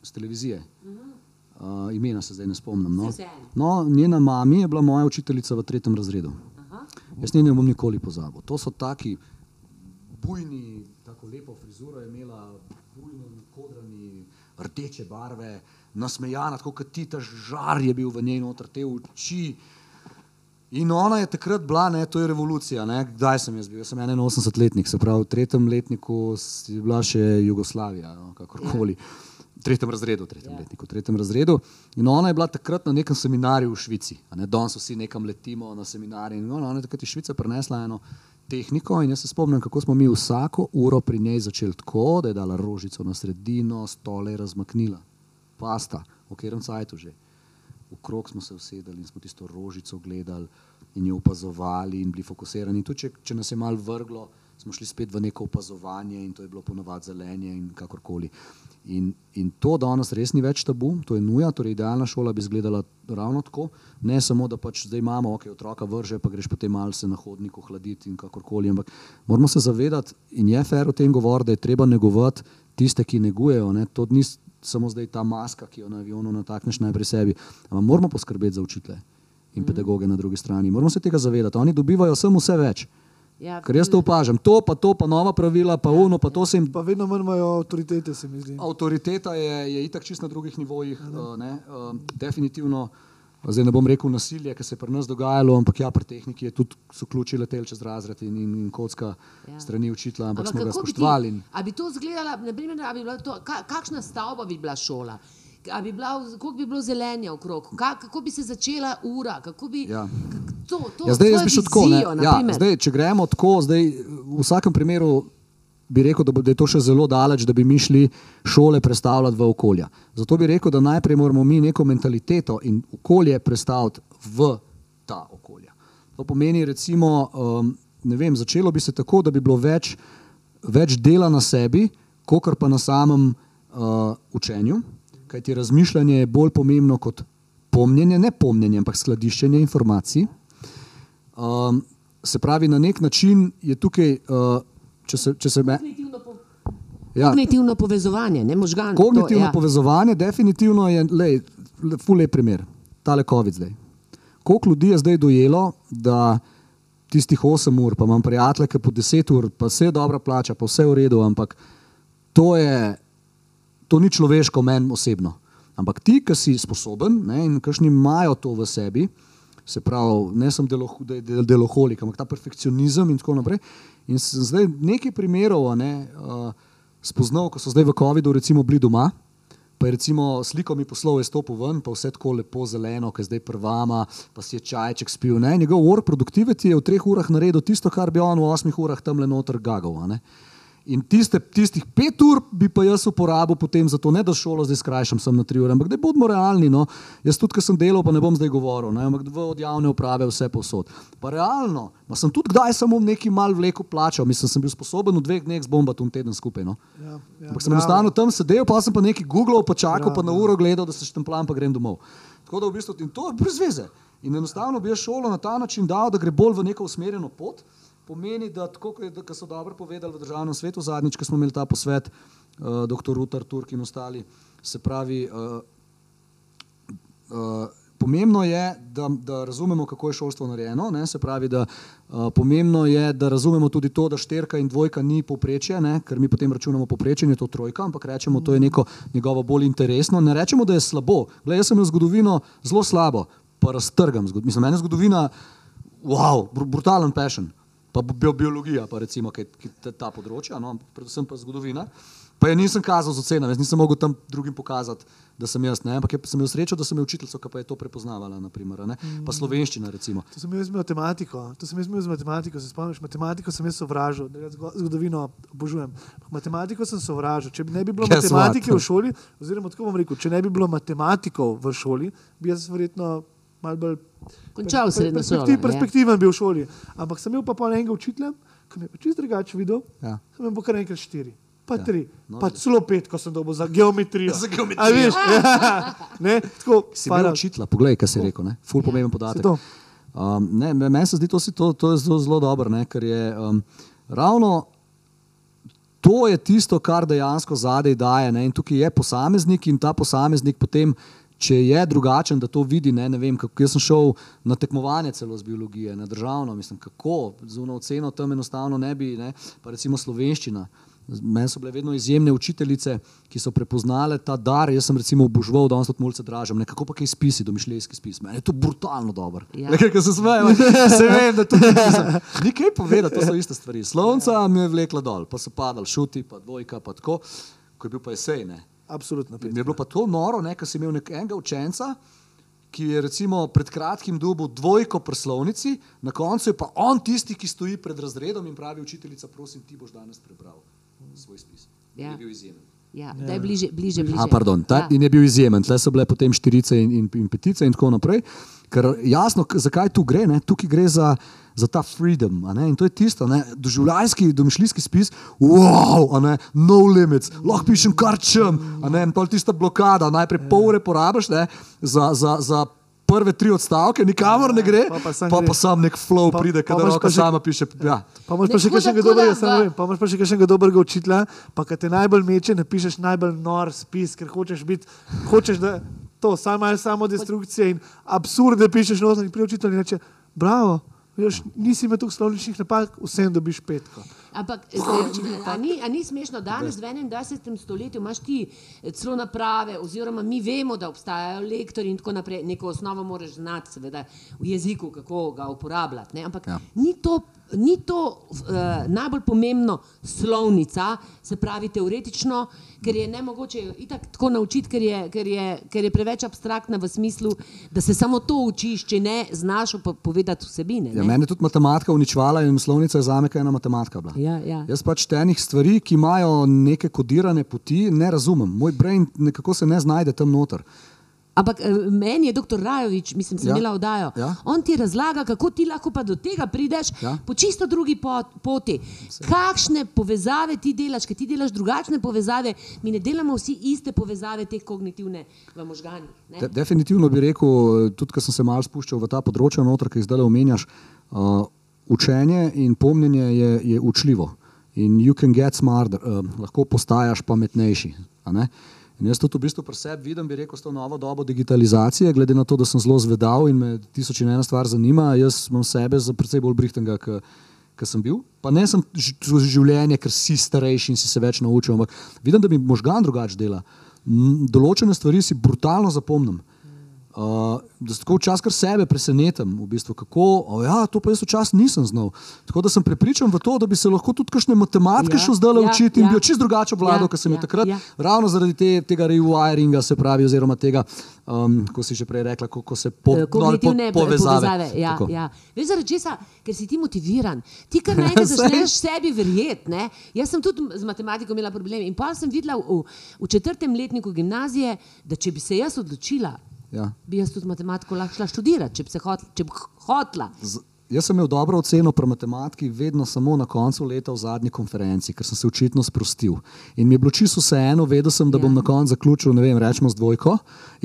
Speaker 3: z televizije. Uh, imena se zdaj ne spomnim. No. No, njena mama je bila moja učiteljica v tretjem razredu.
Speaker 2: Aha.
Speaker 3: Jaz nje ne bom nikoli pozabil. To so taki bujni, tako lepo frizuro je imela, bujno kodrani, rdeče barve, nasmejana, tako kot ti, ta žar je bil v njej noter, te oči. In ona je takrat bila, ne, to je revolucija. Ne. Kdaj sem jaz bil? Jaz sem 81-letnik, se pravi, v tretjem letniku je bila še Jugoslavija, no, kakorkoli. V tretjem razredu, v tretjem
Speaker 2: Ja.
Speaker 3: letniku, v tretjem razredu. In ona je bila takrat na nekem seminarju v Švici. Ne, Danes vsi nekam letimo na seminarje. In ona je takrat iz Švice prinesla eno tehniko in jaz se spomnim, kako smo mi vsako uro pri njej začeli tako, da je dala rožico na sredino, stole je razmaknila, pasta, v katerem cajtu že. Okrog smo se usedeli in smo tisto rožico gledali in jo opazovali in bili fokusirani. Tudi če, če nas je malo vrglo, smo šli spet v neko opazovanje in to je bilo ponovadi zelenje in kakorkoli. In, in to danes res ni več tabu, to je nuja, torej idealna šola bi izgledala ravno tako. Ne samo, da pač zdaj imamo, ok, otroka vrže, pa greš potem malo se na hodniku hladiti in kakorkoli, ampak moramo se zavedati in je fair o tem govoriti, da je treba negovati tiste, ki negujejo. Ne? To ni samo zdaj ta maska, ki jo na avionu natakneš najprej sebi, ampak moramo poskrbeti za učitele in pedagoge na drugi strani. Moramo se tega zavedati. Oni dobivajo samo vse več.
Speaker 2: Ja,
Speaker 3: Ker jaz to opažam, to pa to, pa nova pravila, pa uno, pa to se jim
Speaker 1: Pa vedno manj imajo avtoritete, se mi zdi.
Speaker 3: Avtoriteta je, je itak čist na drugih nivojih. Uh, ne, uh, definitivno, zdaj ne bom rekel nasilje, ki se je pri nas dogajalo, ampak ja, pri tehniki je tudi so ključi leteli čez razred in, in, in kocka
Speaker 2: Ja.
Speaker 3: ja. strani učitla, ampak, ampak smo ga
Speaker 2: kako bi ti-
Speaker 3: spoštovali.
Speaker 2: A bi to izgledala, naprimer, a bi bila to, ka, kakšna stavba bi bila šola? A bi bila, koliko bi bilo zelenja okrog, ka, kako bi se začela ura, kako bi
Speaker 3: Ja.
Speaker 2: to, to
Speaker 3: ja, zdaj jaz bi šel tako. Ne, ja, zdaj, če gremo tako, zdaj, v vsakem primeru bi rekel, da, bo, da je to še zelo daleč, da bi mi šli šole predstavljati v okolja. Zato bi rekel, da najprej moramo mi neko mentaliteto in okolje predstaviti v ta okolja. To pomeni, recimo, um, ne vem, začelo bi se tako, da bi bilo več, več dela na sebi, kot pa na samem uh, učenju, kajti razmišljanje je bolj pomembno kot pomnjenje, ne pomnjenje, ampak skladiščenje informacij. Um, se pravi, na nek način je tukaj, uh, če se, če se me, ja,
Speaker 2: kognitivno povezovanje, ne možgan.
Speaker 3: kognitivno
Speaker 2: to, ja.
Speaker 3: povezovanje, definitivno je, lej, le- ful lep primer, tale COVID zdaj. Koliko ljudi je zdaj dojelo, da tistih 8 ur, pa imam prijatelje, ki po 10 ur, pa vse dobro plača, pa vse v redu, ampak to je, to ni človeško meni osebno. Ampak ti, ki si sposoben ne, in kakšni imajo to v sebi, se pravi, ne sem delo, de, de, deloholik, ampak ta perfekcionizem in tako naprej. In sem zdaj nekaj primerov ne, uh, spoznal, ko so zdaj v COVID-u recimo bili doma. Pa je recimo sliko mi poslal, je stopil ven, pa vse tako lepo zeleno, ki je zdaj prvama, pa si je čajček spil. Ne? Njegov work productivity je v treh urah naredil tisto, kar bi on v osmih urah tam le noter gagal. ne. In tiste, tistih pet ur bi pa jaz uporabil potem za to, ne da šolo zdaj skrajšam sem na tri ure, ampak da bodimo realni. No. Jaz tudi, ker sem delal, pa ne bom zdaj govoril, ne, ampak v od javne uprave vse posod. Pa realno, ma sem tudi kdaj samo neki mal vleko plačal, mislim, sem bil sposoben v dveh dneh zbombati un teden skupaj. No.
Speaker 1: Ja, ja,
Speaker 3: Ampak sem enostavno tam sedel, pa sem pa nekaj googlal, pa čakal,
Speaker 1: Ja,
Speaker 3: pa na
Speaker 1: ja.
Speaker 3: uro gledal, da se štemplam, pa grem domov. Tako da v bistvu in to je brez veze. In enostavno bi jaz šolo na ta način dal, da gre bolj v neko usmerjeno pot. Pomeni, da tako, kot da- so dobro povedali v državnem svetu zadnjič, ko smo imeli ta posvet, uh, dr. Rutar, Turk in ostali, se pravi, uh, uh, pomembno je, da, da razumemo, kako je šolstvo narejeno. Ne? Se pravi, da uh, pomembno je, da razumemo tudi to, da šterka in dvojka ni povprečje, ne? ker mi potem računamo povprečje, je to trojka, ampak rečemo, to je neko njegovo bolj interesno. Ne rečemo, da je slabo. Glej, jaz sem imel zgodovino zelo slabo, pa raztrgam. Mislim, meni je zgodovina, wow, br brutalen passion. Pa bi biologija, pa recimo, ki je ta področja, no? predvsem pa zgodovina. Pa je nisem kazal z ocenami, nisem mogel tam drugim pokazati, da sem jaz. Ne? Ampak sem imel srečo, da sem imel učiteljico, ki pa je to prepoznavala. Naprimer, pa slovenščina. Recimo.
Speaker 1: To sem imel z matematiko. To sem imel z matematiko. Se spomniš, matematiko sem jaz sovražil, zgodovino obožujem. Matematiko sem sovražil. Če ne bi bilo Guess matematike what? v šoli, oziroma tako bom rekel, če ne bi bilo matematikov v šoli, bi jaz verjetno mal bolj.
Speaker 2: Končal sem
Speaker 1: se na šoli. Perspektiven bil v šoli. Ampak sem imel pa pol enega učitelja, ki me je čist drugače videl. Ja. Sem imel kar enkrat štiri pa ja. tri, no, pa celo pet, ko sem dobil za geometrijo.
Speaker 3: za geometrijo. Viš, ja. ne, tako, si bil učitelj, poglej, kaj si rekel, ful pomemben podatek. Um, Meni se zdi, to, to, to je zelo, zelo dobro, ne, ker je um, ravno to je tisto, kar dejansko zadej daje. Ne, in tukaj je posameznik in ta posameznik potem. Če je drugačen, da to vidi, ne, ne vem, kako jaz sem šel na tekmovanje celo z biologije, na državno, mislim, kako z uno oceno tam enostavno ne bi, ne, pa recimo slovenščina. Meni so bile vedno izjemne učiteljice, ki so prepoznale ta dar. Jaz sem recimo obožval, da sem malce dražen. Nekako pa kaj spisi, domišljijski spis. Meni je to brutalno dobro. Ja. Nekaj, se smejem, se vem, da to ni to. Nekaj povedati, to so iste stvari. Slovnica ja. mi je vlekla dol, pa so padali šuti, pa dvojka, pa tako, ko je bil pa esej. Ne.
Speaker 1: Absolutno.
Speaker 3: Mi je bilo pa to noro, ker si imel nekega učenca. Ki je recimo pred kratkim dobil dvojko prslovnici, na koncu je pa on tisti, ki stoji pred razredom in pravi: Učiteljica, prosim, ti boš danes prebral svoj spis. Ja. Je bil izjemen.
Speaker 2: Ja, da je bliže, bliže. bliže.
Speaker 3: A, pardon, ta, ja. In je bil izjemen, tle so bile potem štirice in, in, in petice in tako naprej. Ker jasno, zakaj tu gre, ne? tukaj gre za, za ta freedom. In to je tisto, doživljajski, domišljijski spis, wow, no limits, lahko pišem kar čem. In pa tista blokada, najprej pol ure porabiš ne, za, za, za prve tri odstavke, nikamor ne gre, pa pa, pa, pa sam nek flow pa, pride, kadar roka še, sama piše. Ja.
Speaker 1: Pa imaš pa še kakšnega dobrega, pa imaš pa še kakšnega dobrega učitelja, pa kad te najbolj meče, napišeš najbolj nor spis, ker hočeš biti, hočeš da to, samo samo destrukcije in absurde pišeš noter in pri učitelju reče, bravo, veš, nisi imel tukaj slovničnih napak, vsem dobiš petko.
Speaker 2: Ampak, a ni, a ni smešno, danes v 21. stoletju imaš ti eh, celo naprave, oziroma mi vemo, da obstajajo lektori in tako naprej, neko osnovo moraš znati, seveda, v jeziku, kako ga uporabljati. Ne? Ampak ja. ni to ni to uh, najbolj pomembno slovnica, se pravi teoretično, ker je ne mogoče itak tako naučiti, ker je, ker, je, ker je preveč abstraktna v smislu, da se samo to učiš, če ne znaš povedati vsebine.
Speaker 3: Ja, mene je tudi matematika uničvala in slovnica je za me ena matematika.
Speaker 2: Ja, ja.
Speaker 3: Jaz pač tenih stvari, ki imajo neke kodirane poti, ne razumem. Moj brain nekako se ne znajde tam noter.
Speaker 2: Ampak eh, meni je doktor Rajovič, mislim, sem ja. imela oddajo. Ja. On ti razlaga, kako ti lahko pa do tega prideš ja. po čisto drugi poti. Kakšne povezave ti delaš, ker ti delaš drugačne povezave, mi ne delamo vsi iste povezave, te kognitivne v možganjih.
Speaker 3: De, definitivno bi rekel, tudi ker sem se malo spuščal v ta področja, noter, ki jih zdaj omenjaš, uh, učenje in pomnjenje je, je učljivo. In you can get smarter, uh, lahko postajaš pametnejši. In jaz tudi v bistvu pri sebi vidim, bi rekel, s to novo dobo digitalizacije, glede na to, da sem zelo zvedal in me tisoč in ena stvar zanima, jaz imam sebe za precej bolj brihtanga, kot sem bil. Pa ne sem življenje, ker si starejši in si se več naučil, ampak vidim, da mi možgan drugače dela. Določene stvari si brutalno zapomnim. Uh, da tako včasih kar sebe presenetim, v bistvu, kako, ja, to pa jaz včasih nisem znal. Tako da sem prepričan v to, da bi se lahko tudi kakšne matematike ja, šel zdaj ja, učiti in ja. bi čist drugače vladal, ja, kot sem ja, takrat. Ja. Ravno zaradi te, tega rewiringa, se pravi, oziroma tega, um, ko si že prej rekla, kako se po,
Speaker 2: no, po, povezave. povezave ja, ja. Veš, zaradi česa, ker si ti motiviran, ti kar najdeš, začneš sebi verjeti. Jaz sem tudi z matematiko imela probleme in pa sem videla v, v četrtem letniku gimnazije, da če bi se jaz odločila, ja. bi jaz tudi matematiko lahko šla študirati, če bi hotla. Če bi hotla.
Speaker 3: Z, jaz sem imel dobro oceno pri matematiki, vedno samo na koncu leta v zadnji konferenci, ker sem se očitno sprostil. In mi je bilo čisto vseeno, vedel sem, da bom ja. na koncu zaključil, ne vem, rečemo z dvojko.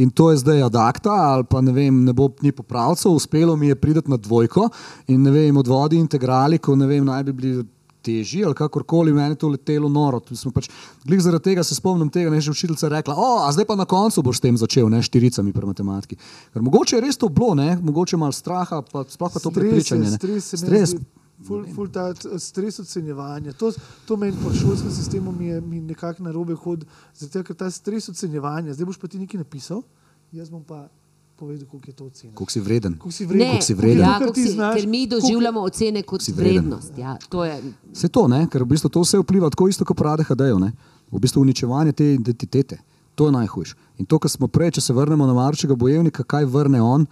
Speaker 3: In to je zdaj adakta, ali pa ne vem, ne bo ni popravcev, uspelo mi je priti na dvojko in ne vem, odvodi integrali, ko ne vem, naj bi bili težji ali kakorkoli, meni je to letelo noro. Pač, glih zaradi tega se spomnim tega, je že učiteljica rekla, o, a zdaj pa na koncu boš s tem začel, ne štiricami pri matematiki. Ker mogoče je res to bilo, ne, mogoče malo straha, pa sploh pa to prepričanje.
Speaker 1: Stres, stres. Ful, ful ta stres ocenjevanja. To, to meni po šolskem sistemu mi je mi nekako na robe hod, zato ker ta stres ocenjevanja, zdaj boš pa ti nekaj napisal, jaz bom pa povedal, koliko je to ocena.
Speaker 3: Koliko si vreden.
Speaker 1: Koliko si vreden.
Speaker 2: Ne,
Speaker 3: Koliko si vreden.
Speaker 2: Ja,
Speaker 1: Koliko
Speaker 2: koliko si,
Speaker 1: znaš,
Speaker 2: ker mi
Speaker 1: koliko-
Speaker 2: doživljamo ocene kot vrednost. Ja, to je,
Speaker 3: Vse to, ne? ker v bistvu to vse vpliva tako isto kot prade HD-jev. V bistvu uničevanje te identitete. To je najhujše. In to, kar smo prej, če se vrnemo na Marčega bojevnika, kaj vrne on,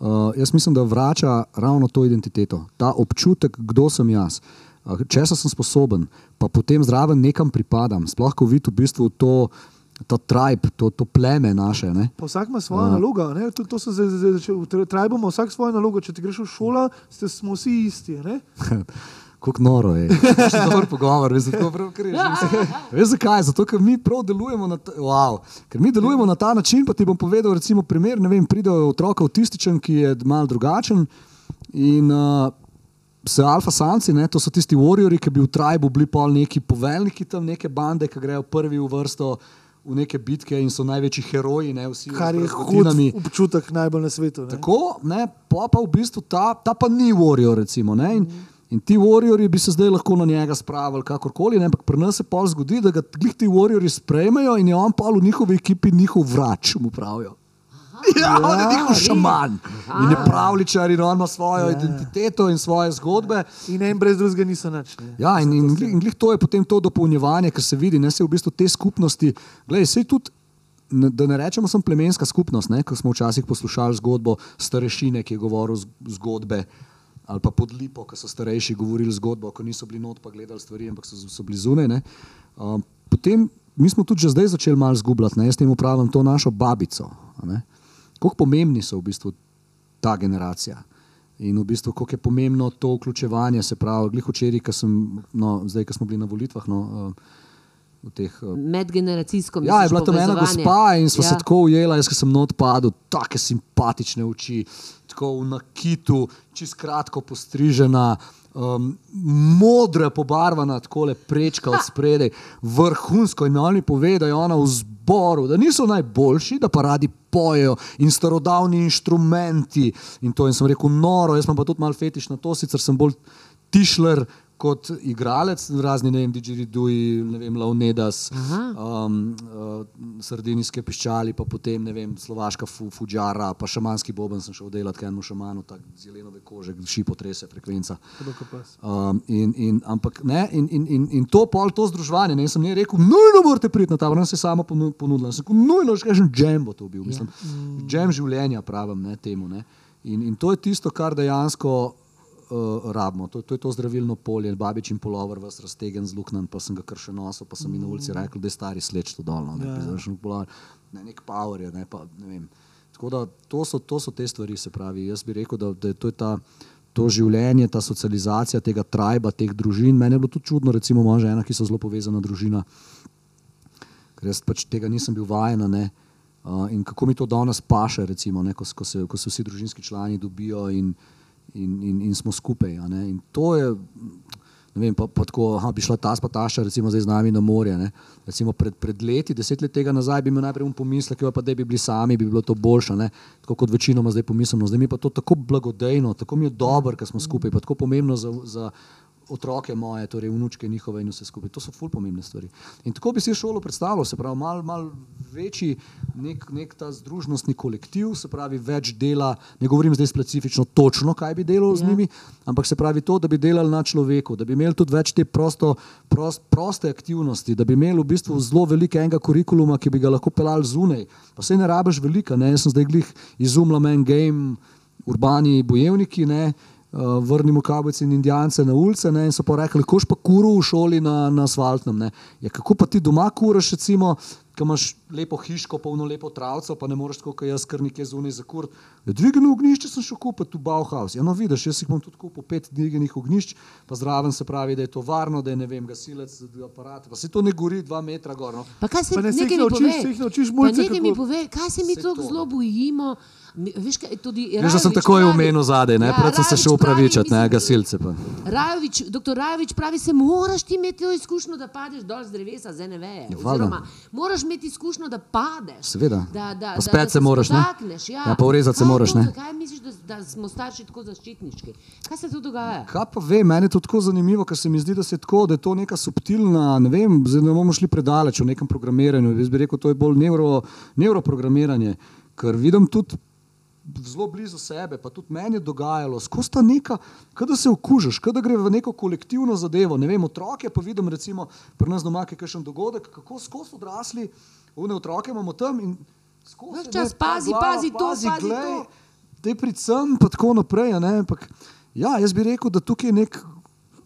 Speaker 3: uh, jaz mislim, da vrača ravno to identiteto, ta občutek, kdo sem jaz, uh, česa sem sposoben, pa potem zraven nekam pripadam. Sploh, ko vidim v bistvu to, ta tribe, to, to pleme naše. Ne?
Speaker 1: Pa vsak ima svojo nalogo. ne, To, to so zdaj- zdaj začeli- v Trajbu ima vsak svojo nalogo. Če ti greš v šolo, ste, smo vsi isti.
Speaker 3: Kako noro je. Je dober pogovor, veš, zato prav križ. Veš zakaj? Zato, ker mi prav delujemo na ta, wow. ker mi delujemo na ta način, pa ti bom povedal, recimo primer, ne vem, pride otrok avtističen, ki je mal drugačen in uh, se alfa samci, ne, to so tisti warriori, ki bi v trajbu bili pol neki poveljniki tam, neke bande, ki grejo prvi v vrsto v neke bitke in so največji heroji, ne,
Speaker 1: Kar je
Speaker 3: z
Speaker 1: hud občutek najbolj na svetu. Ne?
Speaker 3: Tako, ne, pa, pa v bistvu ta, ta pa ni warrior. Recimo, ne, in, in ti warriori bi se zdaj lahko na njega spravili, kakorkoli, ne, ampak pri nas se pol zgodi, da ga glih ti warriori sprejmejo in je on pa v njihovi ekipi njihov vrač, mu pravijo. Ja, on je njihov šaman in je pravličar in on ima svojo ja. identiteto in svoje zgodbe.
Speaker 1: In en brez drugega niso nič. ne.
Speaker 3: Ja, in, in, in glih to je potem to dopolnjevanje, ker se vidi, ne se v bistvu te skupnosti. Glej, sej tudi, da ne rečemo, sem plemenska skupnost, ne, ko smo včasih poslušali zgodbo starešine, ki je govoril zgodbe. Ali pa pod lipo, ko so starejši govorili zgodbo, ko niso bili not, pa gledali stvari, ampak so, so bili zunaj. Um, potem mi smo tudi že zdaj začeli malo zgubljati, ne. jaz temu pravim to našo babico. ne. Kako pomembni so v bistvu ta generacija. In v bistvu, kako je pomembno to vključevanje, se pravi, glih včeraj, ko sem, no, zdaj, ko smo bili na volitvah, no, eh, teh. eh,
Speaker 2: medgeneracijsko
Speaker 3: Ja, je bila tam ena gospa in smo ja. se tako ujeli, jaz sem not padel, tako simpatične oči, tako v nakitu, čist kratko postrižena. Um, modra, pobarvana, tako le prečka od spredaj, vrhunsko. In oni povedo, da je ona v zboru, da niso najboljši, da pa radi pojejo in starodavni inštrumenti. In to in sem rekel, noro, jaz imam pa tudi mal fetiš na to, sicer sem bolj tišler kot igralec, razni, ne vem, Digiriduji, ne vem, Launedas, um, uh, sardinijske piščali, pa potem, ne vem, slovaška fu, fuđara, pa šamanski boben sem šel delati, kaj enemu šamanu, tako zelenove kože, šipo trese, frekvenca. Um, in, in, ampak ne, in, in, in, in to pol, to združevanje, ne, sem njej rekel, nujno morate priti na ta vrh, se sama ponu- ponudila. Sem rekel, nujno, še kažem, džem bo to bil, mislim, džem življenja pravim ne, temu. Ne. In, in to je tisto, kar dejansko uh, rabimo. To, to je to zdravilno polje, babičin polover, vas raztegen z luknjem, pa sem ga kar še nosil, pa sem mi na ulici rekel, da je stari sleč to dolno, ne, ja. polover, ne, nek power je, ne, pa ne vem. Tako da to so, to so te stvari, se pravi. Jaz bi rekel, da, da to je ta. To življenje, ta socializacija tega trajba, teh družin. Meni je bilo tudi čudno, recimo, moja žena, ki so zelo povezana družina, ker jaz pač tega nisem bil vajen. ne. Uh, in kako mi to danes paše, recimo, ne, ko, ko, se, ko se vsi družinski člani dobijo in, in, in, in smo skupaj. In to je, ne vem, pa, pa tako, aha, bi šla ta spataša, recimo zdaj z nami na morje. Ne. Recimo pred, pred leti, deset let tega nazaj, bi imel najprej um pomislek, "Jo, pa da bi bili sami, bi bilo to boljše, ne. tako kot večinoma zdaj pomislimo. Zdaj mi pa to tako blagodejno, tako mi je dobro, ker smo skupaj, pa tako pomembno za. za otroke moje, torej vnučke njihove in vse skupaj. To so ful pomembne stvari. In tako bi si šolo predstavljal, se pravi, malo mal večji nek, nek ta združnostni kolektiv, se pravi, več dela, ne govorim zdaj specifično točno, kaj bi delal z
Speaker 2: Ja.
Speaker 3: njimi, ampak se pravi to, da bi delali na človeku, da bi imeli tudi več te prosto, prost, proste aktivnosti, da bi imeli v bistvu zelo veliko enega kurikuluma, ki bi ga lahko pelali zunaj. Pa se ne rabiš velika, ne? jaz sem zdaj glih izumljal en game, urbani bojevniki, ne? Uh, vrnimo kabelce in indijance na ulice. Ne, in so pa rekli, koš pa kuru v šoli na, na asfaltnem. Ne. Ja, kako pa ti doma kuraš, recimo, ko imaš lepo hiško, polno lepo travco, pa ne moreš tako, kot jaz, kar nekaj zunaj za kur. Dvigno ognišče sem šel kupiti v Bauhaus. Ja, no, vidiš, jaz jih bom tudi kupil pet dvigenih ognišč, pa zraven se pravi, da je to varno, da je ne vem, gasilec, aparat, pa se to ne gori dva metra gor. No.
Speaker 2: Pa kaj se
Speaker 1: Pa ne,
Speaker 2: nekaj
Speaker 1: jih
Speaker 2: mi
Speaker 1: naučiš,
Speaker 2: pove?
Speaker 1: se jih naučiš mulce,
Speaker 2: nekaj mi
Speaker 1: kako-
Speaker 2: pove, kaj se mi tako
Speaker 3: to.
Speaker 2: zelo bojimo. Veš, kaj, tudi
Speaker 3: Veš, da sem takoj omenil zadaj, ne,
Speaker 2: Ja,
Speaker 3: pred sem se
Speaker 2: pravi,
Speaker 3: upravičati, ne, gasilce pa.
Speaker 2: Rajovič, doktor Rajovič pravi, se moraš ti imeti to izkušnjo, da padeš dol z drevesa, z NV.
Speaker 3: Ja, valjda.
Speaker 2: Oziroma, moraš imeti izkušnjo, da padeš.
Speaker 3: Seveda.
Speaker 2: Da, da,
Speaker 3: Pa spet se moraš, ne?
Speaker 2: spotakneš, Ja.
Speaker 3: Ja, pa urezati se
Speaker 2: Kaj
Speaker 3: moraš,
Speaker 2: to?
Speaker 3: ne?
Speaker 2: Zakaj misliš, da, da smo starši tako zaščitniški? Kaj se tu dogaja?
Speaker 3: Kaj pa ve, meni je to tako zanimivo, ker se mi zdi, da, tako, da je to neka subtilna, ne vem, zdaj ne bomo šli predaleč v nekem programiranju. Jaz bi rekel, to je bolj neuro, neuroprogramiranje, ker vidim tudi zelo blizu sebe, pa tudi meni je dogajalo, skozi ta neka, kot da se okužiš, kot da gre v neko kolektivno zadevo. Ne vem, otroke pa vidim, recimo pri nas doma, ki je kakšen dogodek, kako skozi odrasli, une otroke imamo tam in skozi.
Speaker 2: Ves
Speaker 3: ne,
Speaker 2: čas pazi,
Speaker 3: glava,
Speaker 2: pazi to, pazi to.
Speaker 3: Te predvsem pa tako naprej. Ne, ampak, ja, jaz bi rekel, da tukaj je nek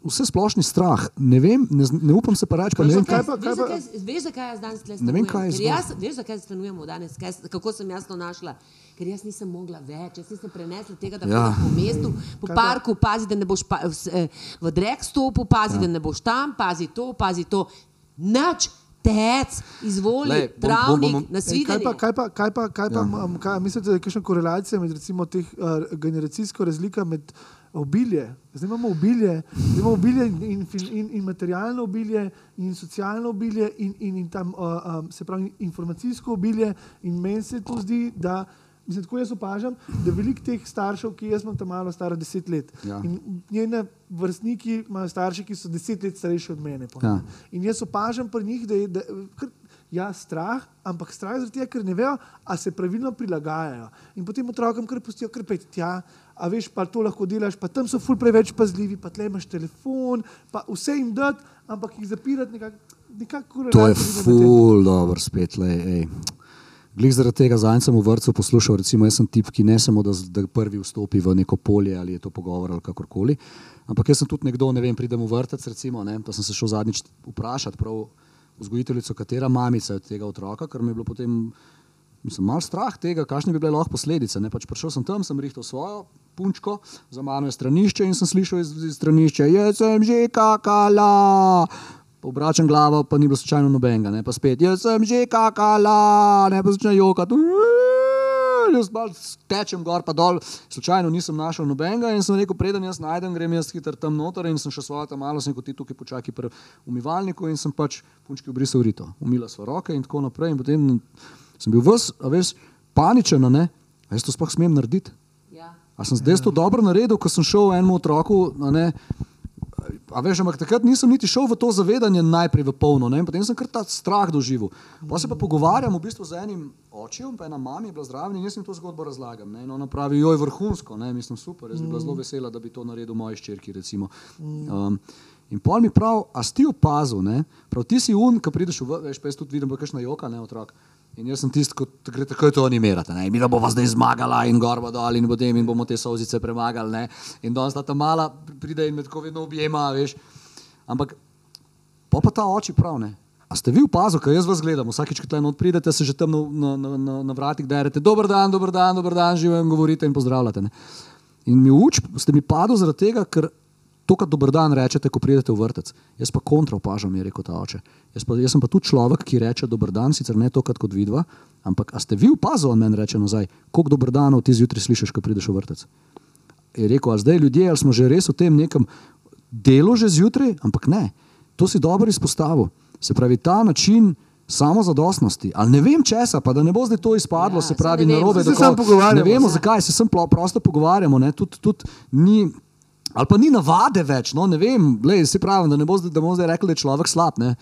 Speaker 3: vse splošni strah. Ne vem, ne, ne upam se pa reči, pa ne vem,
Speaker 1: Kaj
Speaker 3: kaj.
Speaker 1: pa-
Speaker 2: Veš,
Speaker 1: pa-
Speaker 2: zakaj, veš, zakaj jaz danes tukaj
Speaker 3: vem,
Speaker 2: stanujem?
Speaker 3: kaj zgolj.
Speaker 2: jaz, veš, zakaj stanujemo danes, kaj, kako sem jaz to našla? Ker jaz nisem mogla več, jaz nisem prenesla tega, da
Speaker 3: Ja.
Speaker 2: po mestu, po
Speaker 1: Kaj pa-
Speaker 2: parku, pazi, da ne boš pa, v, eh, v drek stopil, pazi, ja. da ne boš tam, pazi to, pazi to. Nič, tec, izvoli,
Speaker 3: Lej, bom-
Speaker 2: travnik,
Speaker 3: bom- bom-
Speaker 2: na
Speaker 1: Ej, Kaj pa, kaj pa, kaj pa, kaj pa
Speaker 3: ja.
Speaker 1: kaj, mislite, da je kakšna korelacija med recimo teh uh, generacijsko razlika med obilje? Zdaj imamo obilje, zdaj imamo obilje in, in, in, in materialno obilje, in socialno obilje, in, in, in tam, uh, um, se pravi, informacijsko obilje. In meni se to zdi, da. Mislim, tako jaz opažam, da veliko teh staršev, ki jaz imam tam malo staro deset let,
Speaker 3: Ja.
Speaker 1: in njene vrstniki imajo starše, ki so deset let starejši od mene.
Speaker 3: Ja.
Speaker 1: In jaz opažam pri njih, da je da, kar, ja, strah, ampak strah zaradi tega, ker ne vejo, a se pravilno prilagajajo. In potem otrokom kar pustijo, kar pet tja, a veš, pa to lahko delaš, pa tam so ful preveč pazljivi, pa tle imaš telefon, pa vse jim dati, ampak jih zapirati nekako. Nekak
Speaker 3: To je ful dobro spet. Lej, ej. Glih zaradi tega zadnjič sem v vrtu poslušal, recimo, jaz sem tip, ki ne samo, da, da prvi vstopi v neko polje ali je to pogovor ali kakorkoli, ampak jaz sem tudi nekdo, ne vem, pridem v vrtec, recimo, ne, pa sem se šel zadnjič vprašati prav vzgojiteljico, katera mamica je od tega otroka, ker mi je bilo potem, mislim, mal strah tega, kakšne bi bile lahko posledice. Ne, pač prišel sem tam, sem rihtal svojo punčko, za mano je stranišče in sem slišal iz, iz stranišča, jaz sem že kakala. Obračam glavo, pa ni bilo slučajno nobenega, ne pa spet, jaz sem že kakala, ne pa začne jokati. Jaz malo tečem gor, pa dol, slučajno nisem našel nobenega in sem rekel, preden jaz najdem, grem jaz hitro tam noter in sem še svojo tam malo, sem kot ti tukaj počakaj pri umivalniku in sem pač punčki obrisal rito. Umila sva roke in tako naprej in potem sem bil ves, a veš, paničen, a ne, a jaz to sploh smem narediti.
Speaker 2: Ja.
Speaker 3: A sem zdaj to dobro naredil, ko sem šel enemu otroku, ne, A veš, ampak takrat nisem niti šel v to zavedanje najprej v polno, ne? in potem sem kar ta strah doživel. Pa se pa pogovarjam v bistvu z enim očem, pa ena mama je bila zraven in jaz jim to zgodbo razlagam. Ne? In ona pravi, joj, vrhunsko, ne? mislim, super, jaz bi bila zelo vesela, da bi to naredil moji ščerki. recimo. Um, in pol mi prav, a si ti opazil, ne? prav ti si un, ki prideš v, veš, pa jaz tudi vidim, je kakšna joka, ne otrok. In jaz sem tisti, ki gre takoj to animirati. Mi da bomo zdaj zmagali in gorba dol in potem in bomo te solzice premagali. Ne? In danes ta mala pride in me tako vedno objema, veš. Ampak pa pa ta oči prav ne. A ste vi opazili, kaj jaz vas gledam, vsakič, ko tam pridete, se že tam na, na, na, na vratih derete, dober dan, dober dan, dober dan, živim, govorite in pozdravljate. Ne? In mi uč, ste mi padli zaradi tega, ker to, kar dober dan rečete, ko pridete v vrtec. Jaz pa kontra opažam, je rekel ta oče. Jaz, pa, jaz sem pa tudi človek, ki reče dober dan, sicer ne tokrat kot vidva, ampak a ste vi opazili, on meni reče nazaj, koliko dober danov ti zjutraj slišiš, ko prideš v vrtec. Je rekel, a zdaj ljudje, ali smo že res v tem nekem delu že zjutraj, ampak ne. To si dobro izpostavil. Se pravi, ta način samozadostnosti, ali ne vem česa, pa da ne bo zdaj to izpadlo,
Speaker 2: Ja,
Speaker 3: se pravi.
Speaker 1: Saj se
Speaker 3: da ko-
Speaker 1: samo pogovarjamo.
Speaker 3: Ne vemo,
Speaker 1: Ja.
Speaker 3: zakaj se sem prosto pogovarjamo. ne, Tudi, tudi ni, ali pa ni navade več, no, ne vem, lej, se pravi, da ne bo zdaj, da bomo zdaj rekli, da je človek slab. Ne.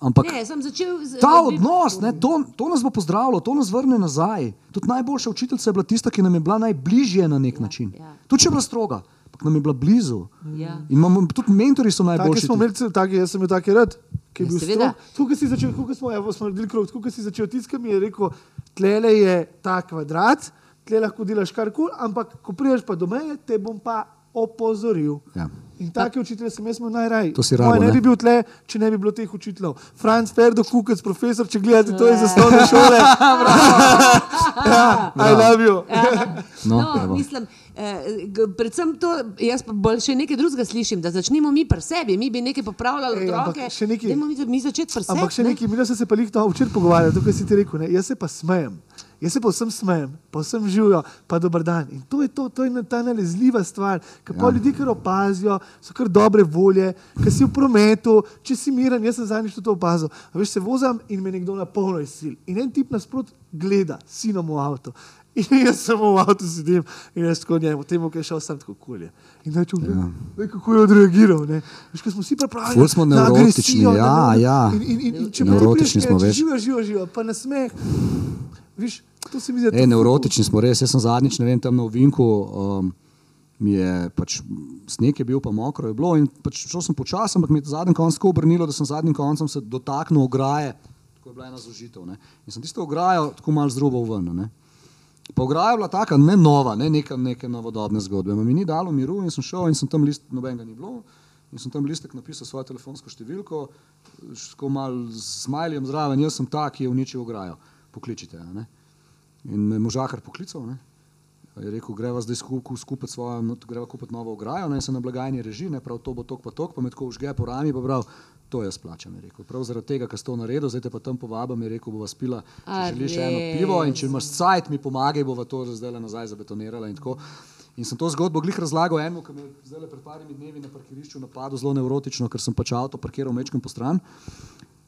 Speaker 3: Ampak
Speaker 2: Ne, sem začel z,
Speaker 3: ta
Speaker 2: bi-
Speaker 3: odnos, ne, to, to nas bo pozdravilo, to nas vrne nazaj. Tudi najboljša učiteljica je bila tista, ki nam je bila najbližje na nek način.
Speaker 2: ja.
Speaker 3: Tudi če je bila stroga, ampak nam je bila blizu.
Speaker 2: Ja.
Speaker 3: In imamo, tudi mentori so najboljši.
Speaker 1: imeli, take, jaz sem bil taki rad, ki je
Speaker 2: Ja,
Speaker 1: bil strog. Tukaj si začel, tukaj smo, evo, smo naredili krog, tukaj si začel tiskati, mi je rekel, tlele je ta kvadrat, tle lahko delaš karkoli, ampak ko prideš pa do meje, te bom pa opozoril.
Speaker 3: Ja.
Speaker 1: In take učitelje sem jaz imel najraje.
Speaker 3: To si rabo,
Speaker 1: ne
Speaker 3: ne?
Speaker 1: bi bil tle, če ne bi bilo teh učiteljev. Franz Ferdo, Kukec, profesor, če gledate, to je za osnovne šole. ja, I love you.
Speaker 3: No,
Speaker 2: No,
Speaker 3: evo.
Speaker 2: mislim, eh, predvsem to, jaz pa bolj še nekaj drugega slišim, da začnemo mi pri sebi, mi bi nekaj popravljali
Speaker 1: Ej,
Speaker 2: otroke.
Speaker 1: še nekaj-
Speaker 2: Dajmo mi, mi začeti pri sebi.
Speaker 1: Ampak še
Speaker 2: ne?
Speaker 1: nekaj, mi smo se pa jih to včeraj pogovarjali, to, kar si ti rekel. Ne? Jaz se pa smejem. Jaz se pa vsem smejem, pa vsem živijo, pa dober dan. In to je, to, to je ta nalezljiva stvar, ki pa
Speaker 3: Ja.
Speaker 1: ljudi kar opazijo, so kar dobre volje, ki si v prometu, če si miren, jaz sem zadnjič to opazil. A veš, se vozim in me nekdo na polno izsil. In en tip nasprot gleda, sinom v avtu. In jaz samo v avtu sedim in jaz tako njemu, temu, ki je šel sam tako kulje. In da čutim, ja. kako je odreagiral. Veš, ko smo vsi pripravljeni.
Speaker 3: Ful smo nevrotični,
Speaker 1: agresijo,
Speaker 3: ja, ja.
Speaker 1: In, in, in, in če
Speaker 3: Nevrotični smo,
Speaker 1: več. Živijo, živijo, živijo, pa na smeh. Viš, to se mi zdi,
Speaker 3: E, nevrotični smo res. Jaz sem zadnjič, ne vem, tam na Ovinku, um, mi je pač sneg je bil, pa mokro je bilo in pač šel sem počasi, ampak mi je zadnji konc tako obrnilo, da sem zadnjim koncem se dotaknil ograje, tako je bila ena zožitev. Ne? In sem tisto ograjo tako malo zrobal ven. Ne? Pa ograja je bila taka, ne nova, ne neka, neke novodobne zgodbe. Ma Mi ni dalo miru in sem šel in sem tam list, nobenega ni bilo. In sem tam listek napisal svojo telefonsko številko, tako malo z smajljem zraven, jaz sem ta, ki je uničil ograjo. Pokličite. Ne? In me je možakar poklical. Ne? Je rekel, greva zdaj skupaj skup svojo, no, greva kupiti novo ograjo, ne se na blagajni reži, ne prav to bo tok pa tok, pa me tako užge po rami, pa prav, to jaz plačam. Je rekel. Prav zaradi tega, ker ste to naredili, zdaj te pa tam povabim, je rekel, bova spila, če
Speaker 2: A
Speaker 3: želiš eno
Speaker 2: res?
Speaker 3: pivo in če imaš cajt, mi pomagaj, bova to zdaj nazaj zabetonirala in tako. In sem to zgodbo glih razlagal enemu, ki me je zdaj pred parimi dnevi na parkirišču napadel zelo nevrotično, ker sem pač avto parkiral mečkem po stran.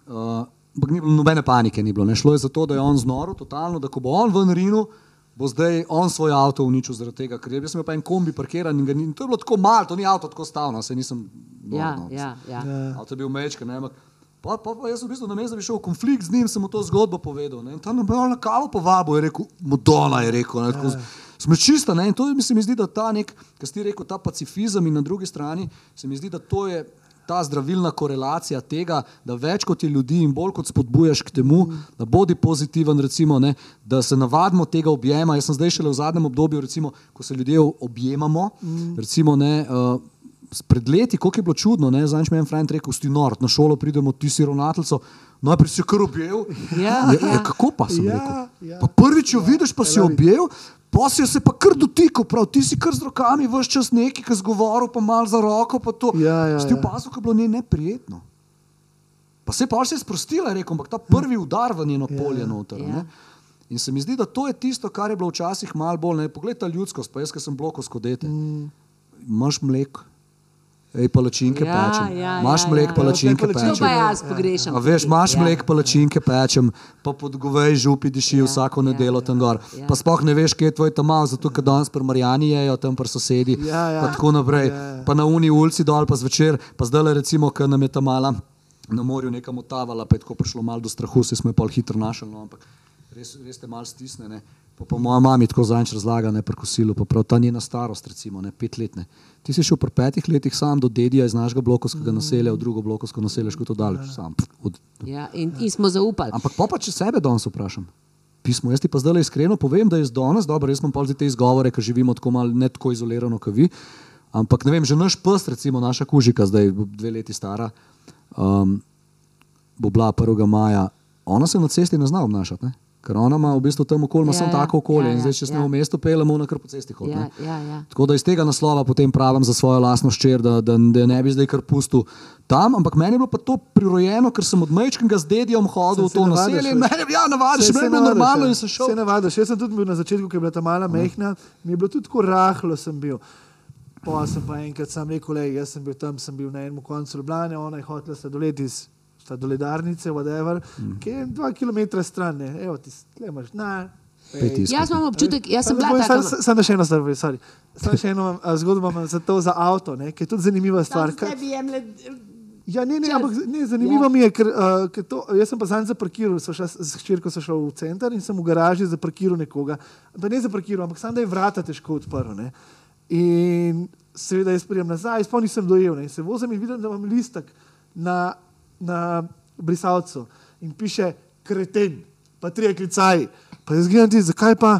Speaker 3: Uh, Ampak ni bilo nobene panike, ni bilo. Ne. Šlo je za to, da je on znoro, totalno, da ko bo on ven rinu, bo zdaj on svoj avto uničil zaradi tega, ker jaz sem imel pa en kombi parkiran in, ni, in to je bilo tako malo, to ni avto tako stavno, se nisem. nor,
Speaker 2: Ja,
Speaker 3: no.
Speaker 2: ja, ja.
Speaker 3: Avto je bil mečken, ne. ampak Pa, pa, pa jaz sem v bistvu na mestu, da bi šel v konflikt z njim, sem mu to zgodbo povedal. Ne. In tam je on na kavo povabil, je rekel, Madonna je rekel. Ne, tako, Smo čista ne. in to mi se mi zdi, da ta nek, kar si rekel, ta pacifizem in na drugi strani se mi zdi, da to je ta zdravilna korelacija tega, da več kot je ljudi in bolj kot spodbujaš k temu, da bodi pozitiven, recimo, ne, da se navadimo tega objema. Jaz sem zdaj šele v zadnjem obdobju, recimo, ko se ljudje objemamo, recimo, ne, uh, Pred leti, kako je bilo čudno, zadnjič mi je en fajn rekel, si nord, na šolo pridemo, ti si ravnateljica, najprej si kar objel.
Speaker 2: Ja,
Speaker 3: ja,
Speaker 2: ja.
Speaker 3: ja, kako pa sem
Speaker 1: Ja,
Speaker 3: rekel?
Speaker 1: ja.
Speaker 3: Pa prvič jo vidiš, pa si
Speaker 1: it.
Speaker 3: objel, pa si jo se pa kar dotikal, prav ti si kar z rokami vse čas neki, ki zgovoril, pa mal za roko, pa to.
Speaker 1: Ja, ja,
Speaker 3: Si ti
Speaker 1: ja.
Speaker 3: opazil, kako je bilo njej neprijetno. Pa se pa sprostila, je rekel, ampak ta prvi udar v njeno polje noter.
Speaker 2: Ja.
Speaker 3: ne. In se mi zdi, da to je tisto, kar je bilo včasih malo bolj. Ne. Poglej ta ljudskost, pa jaz, ki sem blokovsko dete. Imaš mleko, ej palačinke
Speaker 2: Ja,
Speaker 3: pečem.
Speaker 2: ja,
Speaker 3: Imaš
Speaker 2: ja,
Speaker 3: mleko,
Speaker 2: ja.
Speaker 3: palačinke
Speaker 1: pa
Speaker 2: To
Speaker 3: pečem.
Speaker 2: pa jaz pogrešam.
Speaker 3: A veš, imaš
Speaker 2: Ja.
Speaker 3: mleko, palačinke pečem, pa pod govej župi diši
Speaker 2: Ja,
Speaker 3: vsako
Speaker 2: ja,
Speaker 3: nedeljo tam gor.
Speaker 2: ja.
Speaker 3: Pa sploh ne veš, kje je tvoj tamal, zato ker danes pri Marjani jejo, tam pri sosedi.
Speaker 1: Ja, ja.
Speaker 3: Pa tako naprej.
Speaker 1: Ja, ja.
Speaker 3: Pa na uni ulici dol, pa zvečer, pa zdaj le recimo, ker nam je ta mala na morju nekam otavala, pa je tako prišlo malo do strahu, se smo jo pol hitro našli, no, ampak res, res te malo stisnjene. Pa, pa moja mama tako zanč razlaga, ne pri kosilu, pa prav ta njena starost, recimo, ne pet let. Ne. Ti si šel pri petih letih sam do dedija iz našega blokovskega naselja, v drugo blokovsko naselje, škoto daleč, sam. Od,
Speaker 2: Ja, in, in smo zaupali.
Speaker 3: Ampak pa, če sebe danes vprašam. Pismo, jaz ti pa zdaj iskreno povem, da je danes, dobro, jaz imam pa zdaj te izgovore, ker živimo tako malo ne tako izolirano kot vi. Ampak ne vem, že naš pes, recimo naša kužika, zdaj dve leti stara, um, bo bila 1. maja, ona se na cesti ne zna obnašati. Ne? Ker ona ima v bistvu tam okolje, ima
Speaker 2: Ja,
Speaker 3: samo
Speaker 2: ja,
Speaker 3: tako okolje
Speaker 2: ja,
Speaker 3: in
Speaker 2: ja,
Speaker 3: zdaj, če smo
Speaker 2: ja.
Speaker 3: v mestu pelemo, ona kar po cesti hodi.
Speaker 2: Ja, ja, ja.
Speaker 3: Tako da iz tega naslova potem pravim za svojo lastno ščer, da, da, da je ne bi zdaj kar pustil tam, ampak meni je bilo pa to prirojeno, ker sem od majčkega z dedijem hodil v
Speaker 1: Se-
Speaker 3: to
Speaker 1: se navadiš,
Speaker 3: naselje.
Speaker 1: veš.
Speaker 3: Mene, ja, navadiš,
Speaker 1: Se-
Speaker 3: meni
Speaker 1: se
Speaker 3: je bilo
Speaker 1: navadiš,
Speaker 3: normalno
Speaker 1: ja.
Speaker 3: in sem šel.
Speaker 1: Se navadiš. Jaz sem tudi bil na začetku, ko je bila ta mala mehna, mi je bilo tudi tako rahlo sem bil. Pa sem pa enkrat sam rekel, lej, jaz sem bil tam, sem bil na enem koncu Ljubljana, ona je hotela sladoled iz sladoledarnice, whatever, mm. ki je dva km stran, ne, evo ti, tle imaš, na.
Speaker 2: Jaz imam občutek, jaz sem bila taka.
Speaker 1: Samo še eno stvar, sorry. Samo še eno a, zgodbo imam za to, za avto, ne, ki je tudi zanimiva stvar. Kaj,
Speaker 2: bi jemle.
Speaker 1: Ja, ne, ne, ampak ne, zanimivo
Speaker 2: Ja.
Speaker 1: mi je, ker, uh, ker to, jaz sem pa zadnjič zaparkiral, so šla, s hčerko sem šel v center in sem v garaži zaparkiral nekoga. Pa ne zaparkiral, ampak sam da je vrata težko odprl. Ne. In seveda jaz prijem nazaj, sploh nisem dojel. Ne. In se vozim in vidim, da imam listek na, na brisalcu in piše kreten, pa tri klicaji. Pa jaz gledam ti, zakaj pa?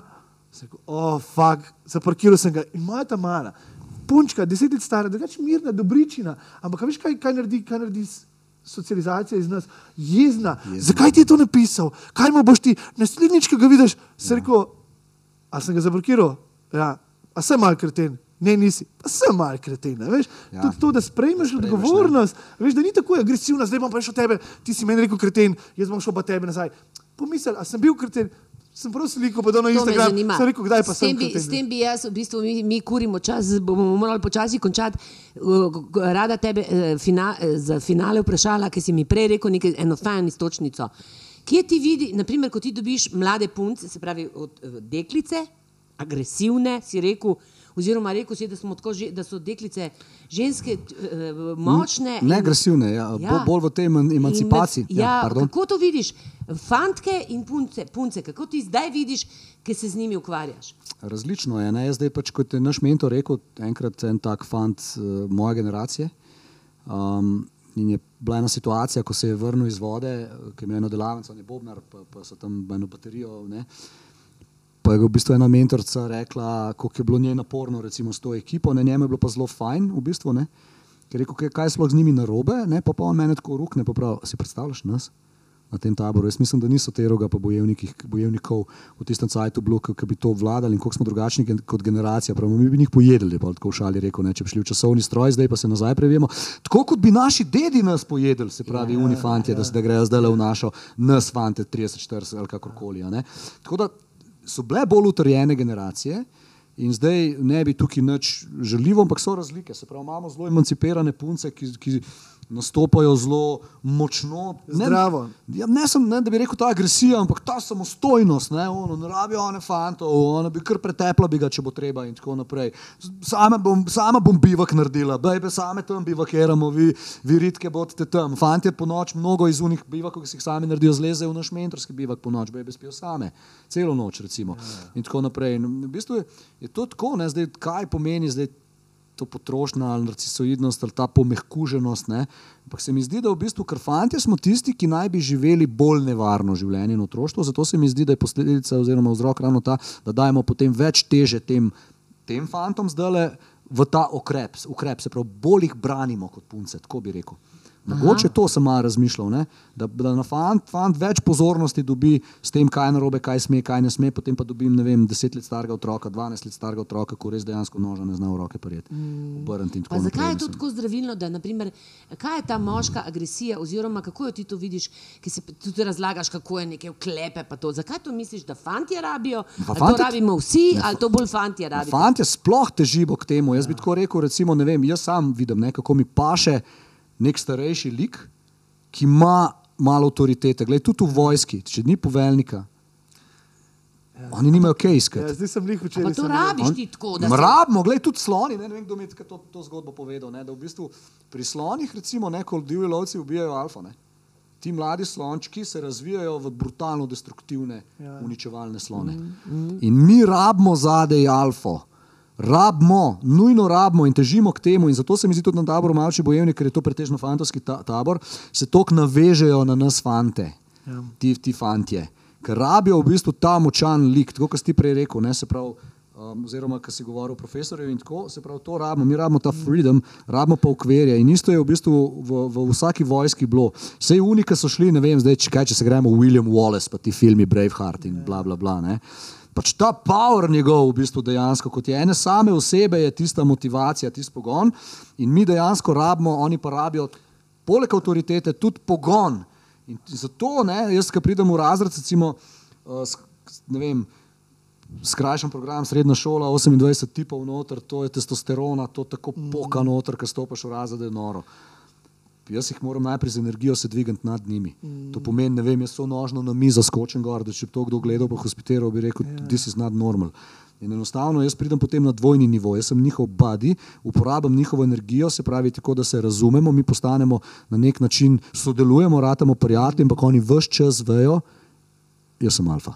Speaker 1: Rekel, oh, fuck, zaparkiral sem ga in moja ta mala. punčka, deset let stara, drugače mirna, dobričina. Ampak veš, kaj, kaj naredi, kaj naredi socializacija iz nas? Jezna. Jezna. Zakaj ti je to napisal? Kaj mu boš ti, naslednjič, ko ga vidiš, se ja. rekel, a sem ga zablokiral? Ja, a sem mal kreten. Ne, nisi, pa sem mal kreten.
Speaker 3: Ja.
Speaker 1: Tudi to, da sprejmeš
Speaker 3: sprejmeš,
Speaker 1: odgovornost, veš, da ni tako agresivna, zdaj bom pa šel tebe, ti si meni rekel kreten, jaz bom šel pa tebe nazaj. Pomisel, a sem bil kreten, sem prav sliko, pa da na Instagram, sem rekel, kdaj pa sem
Speaker 2: bi,
Speaker 1: kreten.
Speaker 2: s tem bi jaz, v bistvu, mi, mi kurimo čas, bomo morali počasi končati. Uh, Rada tebe eh, fina, eh, za finale vprašala, ker si mi prej rekel nekaj, eno fajn istočnico. Kje ti vidi, naprimer, ko ti dobiš mlade punce, se pravi od eh, deklice, agresivne, si rekel, oziroma rekel si, da, že- da so deklice ženske eh, močne.
Speaker 3: Ne agresivne, ja, ja. bolj v tej eman- emancipaciji.
Speaker 2: Med, ja,
Speaker 3: pardon.
Speaker 2: kako to vidiš? Fantke in punce, punce, kako ti zdaj vidiš, ki se z njimi ukvarjaš?
Speaker 3: Različno je. Ne? Jaz zdaj pač, kot je naš mentor rekel, enkrat en tak fant uh, moje generacije. Um, in je bila ena situacija, ko se je vrnil iz vode, eh, ki je imel eno delavnico, on je Bobnar, pa, pa so tam eno baterijo. Ne? Pa je v bistvu ena mentorica rekla, kako je bilo njej naporno, recimo s to ekipo, ne, njemu je bilo pa zelo fajn, v bistvu, ne. Ker je rekel, kaj, kaj je sploh z njimi narobe, ne, pa, pa on meni tako rukne, pa pravi, si predstavljaš nas na tem taboru. Jaz mislim, da niso teroga pa bojevnikov v tistem cajtu bilo, ki bi to vladali in koliko smo drugačni kot generacija. Pravi, mi bi njih pojedli, pa tako v šali rekel, ne, če bi šli v časovni stroj, zdaj pa se nazaj prevemo. Tako kot bi naši dedi nas pojedli, se pravi, ja, unifantje, da se da grejo zdaj v našo, nas fante 30, 40 ali kakorkoli. a ne. Tako da so bile bolj utrjene generacije. In zdaj ne bi tukaj nič žaljivo, ampak so razlike. Se pravi, imamo zelo emancipirane punce, ki, ki nastopajo zelo močno. Ne-
Speaker 1: Zdravo.
Speaker 3: Ja, ne, sem, ne, da bi rekel ta agresija, ampak ta samostojnost. Ne, ono, ne rabijo one fantov, ona bi kar pretepla bi ga, če bo treba in tako naprej. Sama bom, sama bom bivak naredila, bejbe, same tam bivakiramo, vi, vi ritke bodite tam. Fantje po noč, mnogo iz unih bivakov, ki si jih sami naredijo, zlezejo v naš mentorski bivak po noč, bejbe spijo same, celo noč recimo. In tako naprej. In v bistvu je, je to tako, ne, zdaj, kaj pomeni zdaj to potrošnja ali narcisoidnost ali ta pomehkuženost. Ne? Ampak se mi zdi, da v bistvu krfantje smo tisti, ki naj bi živeli bolj nevarno življenje in otroštvo. Zato se mi zdi, da je posledica oziroma vzrok ravno ta, da dajemo potem več teže tem, tem fantom zdaj v ta ukrep, ukrep, se pravi, bolj jih branimo kot punce, tako bi rekel. Mogoče to sem malo razmišljal, ne? da, da na fant, fant več pozornosti dobi s tem, kaj je narobe, kaj sme, kaj ne sme, potem pa dobim ne vem, 10 let starega otroka, 12 let starega otroka, ko res dejansko noža ne zna v roke prijeti. Obrniti in tako
Speaker 2: Pa zakaj
Speaker 3: naprej,
Speaker 2: je to tako zdravilno, da naprimer, kaj je ta moška agresija, oziroma kako jo ti to vidiš, ki se tudi razlagaš, kako je neke vklepe. pa to. Zakaj to misliš, da fantje rabijo?
Speaker 3: Pa
Speaker 2: Ali to
Speaker 3: fantje-
Speaker 2: rabimo vsi, ali to bolj fantje rabijo?
Speaker 3: Fantje sploh težijo k temu. Jaz bi tako rekel, recimo, ne vem, jaz sam vidim, ne, kako mi paše nek starejši lik, ki ima malo avtoritete. Glej, tudi v vojski, če ni poveljnika, oni nimajo kaj iskati.
Speaker 1: Ja, zdaj sem jih včeraj.
Speaker 2: to rabiš
Speaker 3: On-
Speaker 2: ti tako, da se
Speaker 3: Rabimo, gledaj, tudi sloni. Ne, ne vem, kdo mi je to, to zgodbo povedal. Ne, da v bistvu pri slonih, recimo, ne, ko divji lovci ubijajo alfa. Ne, ti mladi slončki se razvijajo v brutalno destruktivne, ja. uničevalne slone. Mm, mm. In mi rabimo zadej alfa. Rabimo, nujno rabimo in težimo k temu, in zato se mi zdi tudi na taboru Malči bojevni, ker je to pretežno fantovski ta tabor, se tok navežejo na nas fante, ja. ti, ti fantje, ker rabijo v bistvu ta močan lik, tako kot si ti prej rekel, ne, se pravi, um, oziroma kar si govoril o profesorju in tako, se pravi, to rabimo, mi rabimo ta freedom, rabimo pa ukverje in isto je v bistvu v, v vsaki vojski bilo. Vse unike so šli, ne vem, zdaj, če, kaj, če se gremo William Wallace, pa ti filmi Braveheart in bla bla bla. Ne. Pač ta power njegov, v bistvu dejansko, kot je ene same osebe, je tista motivacija, tisti pogon. In mi dejansko rabimo, oni pa rabijo, poleg avtoritete, tudi pogon. In zato, ne, jaz, ki pridem v razred, recimo, uh, s- ne vem, skrajšan program, srednja šola, 28 tipov noter, to je testosterona, to tako poka noter, ki stopiš v razred, je noro. Jaz jih moram najprej z energijo se dvigati nad njimi. Mm. To pomeni, ne vem, jaz so nožno na mizo skočim gor, da če bi to kdo gledal, pa hospitiral, bi rekel, yeah. this is not normal. In enostavno jaz pridem potem na dvojni nivo, jaz sem njihov badi, uporabljam njihovo energijo, se pravi tako, da se razumemo, mi postanemo na nek način, sodelujemo, ratamo prijatelji, ampak oni vse čas vejo, jaz sem alfa.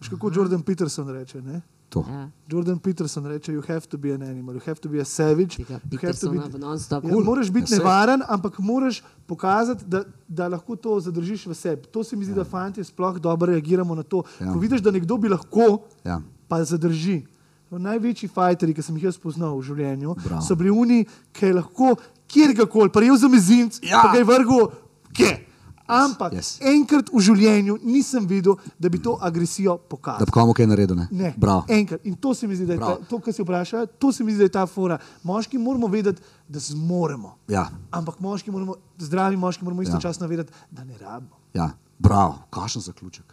Speaker 1: Veš, kako Jordan Peterson reče? Ne?
Speaker 3: To.
Speaker 2: Ja.
Speaker 1: Jordan Peterson reče: You have to be an animal, you have to be a savage.
Speaker 2: Tega
Speaker 1: you have to
Speaker 2: v non-stop.
Speaker 1: Ja,
Speaker 2: Cool.
Speaker 1: moraš biti
Speaker 3: Ja,
Speaker 1: nevaren, ampak moraš pokazati, da, da lahko to zadržiš v sebi. To se mi zdi, ja. da fanti sploh dobro reagiramo na to.
Speaker 3: Ja.
Speaker 1: Ko vidiš, da nekdo bi lahko,
Speaker 3: Ja.
Speaker 1: pa zadrži. Največji fajteri, ki sem jih jaz poznal v življenju,
Speaker 3: Bravo.
Speaker 1: so bili oni, ki je lahko kjerkoli, prijel za mezinc,
Speaker 3: Ja.
Speaker 1: pa ga je vrgel, kje. Ampak
Speaker 3: Yes.
Speaker 1: enkrat v življenju nisem videl, da bi to agresijo
Speaker 3: Da
Speaker 1: pokazal.
Speaker 3: bi komu kaj naredil. Ne?
Speaker 1: Ne,
Speaker 3: Bravo.
Speaker 1: enkrat. In to se mi zdi, da je ta,
Speaker 3: Prav.
Speaker 1: to, kar se vpraša, to se mi zdi, da je ta fora. Moški moramo vedeti, da zmoremo.
Speaker 3: Ja,
Speaker 1: Ampak moški moramo, zdravi moški moramo istočasno vedeti, da ne rabimo.
Speaker 3: ja. Bravo, kakšen zaključek.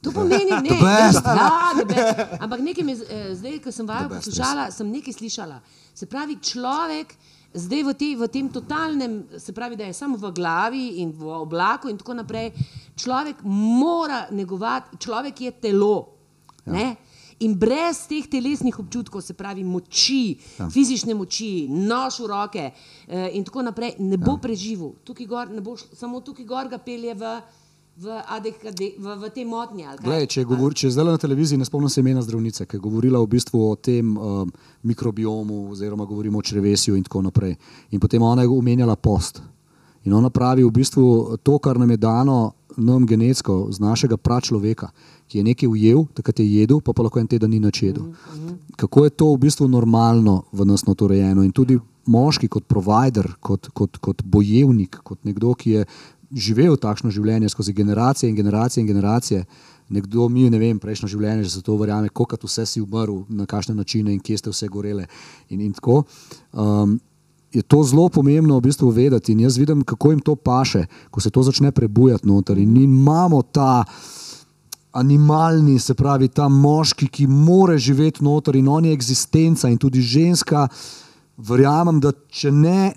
Speaker 2: To pomeni, ne,
Speaker 3: The best.
Speaker 2: ja, the best. Ampak nekaj me, eh, zdaj, ko sem vaju poslušala, sem nekaj slišala. Se pravi, človek zdaj v, te, v tem totalnem, se pravi, da je samo v glavi in v oblaku in tako naprej, človek mora negovati, človek je telo. Ja. In brez teh telesnih občutkov, se pravi moči, ja. fizične moči, nož v roke eh, in tako naprej, ne bo ja. preživel. Tukaj gor, ne bo, šlo- samo tukaj gor ga pelje v, v, ADHD, v, v te motnje.
Speaker 3: Glej, če, govor, če zdaj na televiziji ne spomnim se imena zdravnice, ki je govorila v bistvu o tem um, mikrobiomu, oziroma govorimo o črevesju in tako naprej. In potem ona je omenjala post. In ona pravi v bistvu to, kar nam je dano nam genetsko z našega pračloveka, ki je nekaj ujel, takrat je jedel, pa pa lahko en teden ni nič jedel. Kako je to v bistvu normalno v nas notorejeno in tudi moški kot provider, kot, kot, kot bojevnik, kot nekdo, ki je živel takšno življenje skozi generacije in generacije in generacije. Nekdo mi, vem, prejšnjo življenje, že se to verjame, koliko vse si umrl, na kakšne načine in kje ste vse gorele. In, in tako. Um, je to zelo pomembno v bistvu vedeti. In jaz vidim, kako jim to paše, ko se to začne prebujati noter. In imamo ta animalni, se pravi, ta moški, ki more živeti noter in on je eksistenca in tudi ženska. Verjamem, da če ne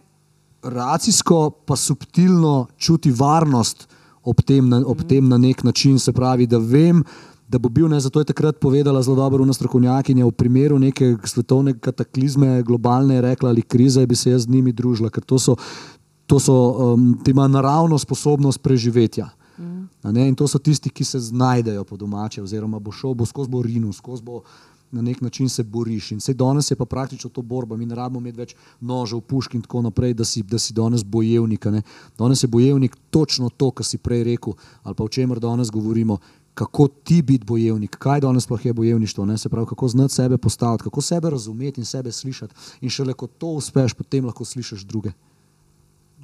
Speaker 3: racijsko, pa subtilno čuti varnost ob tem, na, ob tem na nek način, se pravi, da vem, da bo bil, ne, zato je takrat povedala zelo dobro una strokovnjakinja, v primeru neke svetovne kataklizme, globalne, rekla ali krize, bi se jaz z njimi družila, ker to so, to so um, ti ima naravno sposobnost preživetja. A Ne, in to so tisti, ki se znajdejo po domače, oziroma bo šel, bo skozi bo rinil, skozi bo na nek način se boriš. In vse danes je pa praktično to borba, mi ne rabimo imeti več nožev, pušk in tako naprej, da si, da si danes bojevnik. a Ne. Danes je bojevnik točno to, kar si prej rekel, ali pa o čemer danes govorimo. Kako ti biti bojevnik, kaj danes sploh je bojevništvo, ne? se pravi, kako znati sebe postaviti, kako sebe razumeti in sebe slišati. In šele ko to uspeš, potem lahko slišiš druge.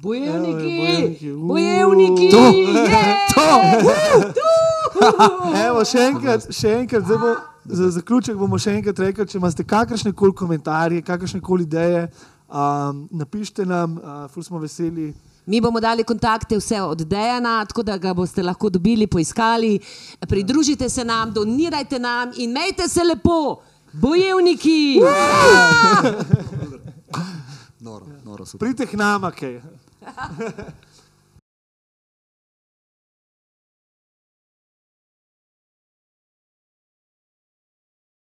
Speaker 2: Bojevniki,
Speaker 1: bojevniki, uuu.
Speaker 2: bojevniki,
Speaker 3: To,
Speaker 2: je!
Speaker 1: Evo, še enkrat, še enkrat zdaj bo, za zaključek bomo še enkrat rekli, če imate kakršne koli komentarje, kakršne koli ideje, um, napišite nam, uh, ful smo veseli.
Speaker 2: Mi bomo dali kontakte vse od Dejana, tako da ga boste lahko dobili, poiskali. Pridružite se nam, donirajte nam in imejte se lepo, bojevniki!
Speaker 3: Noro, noro.
Speaker 1: Pridite k nama, kaj.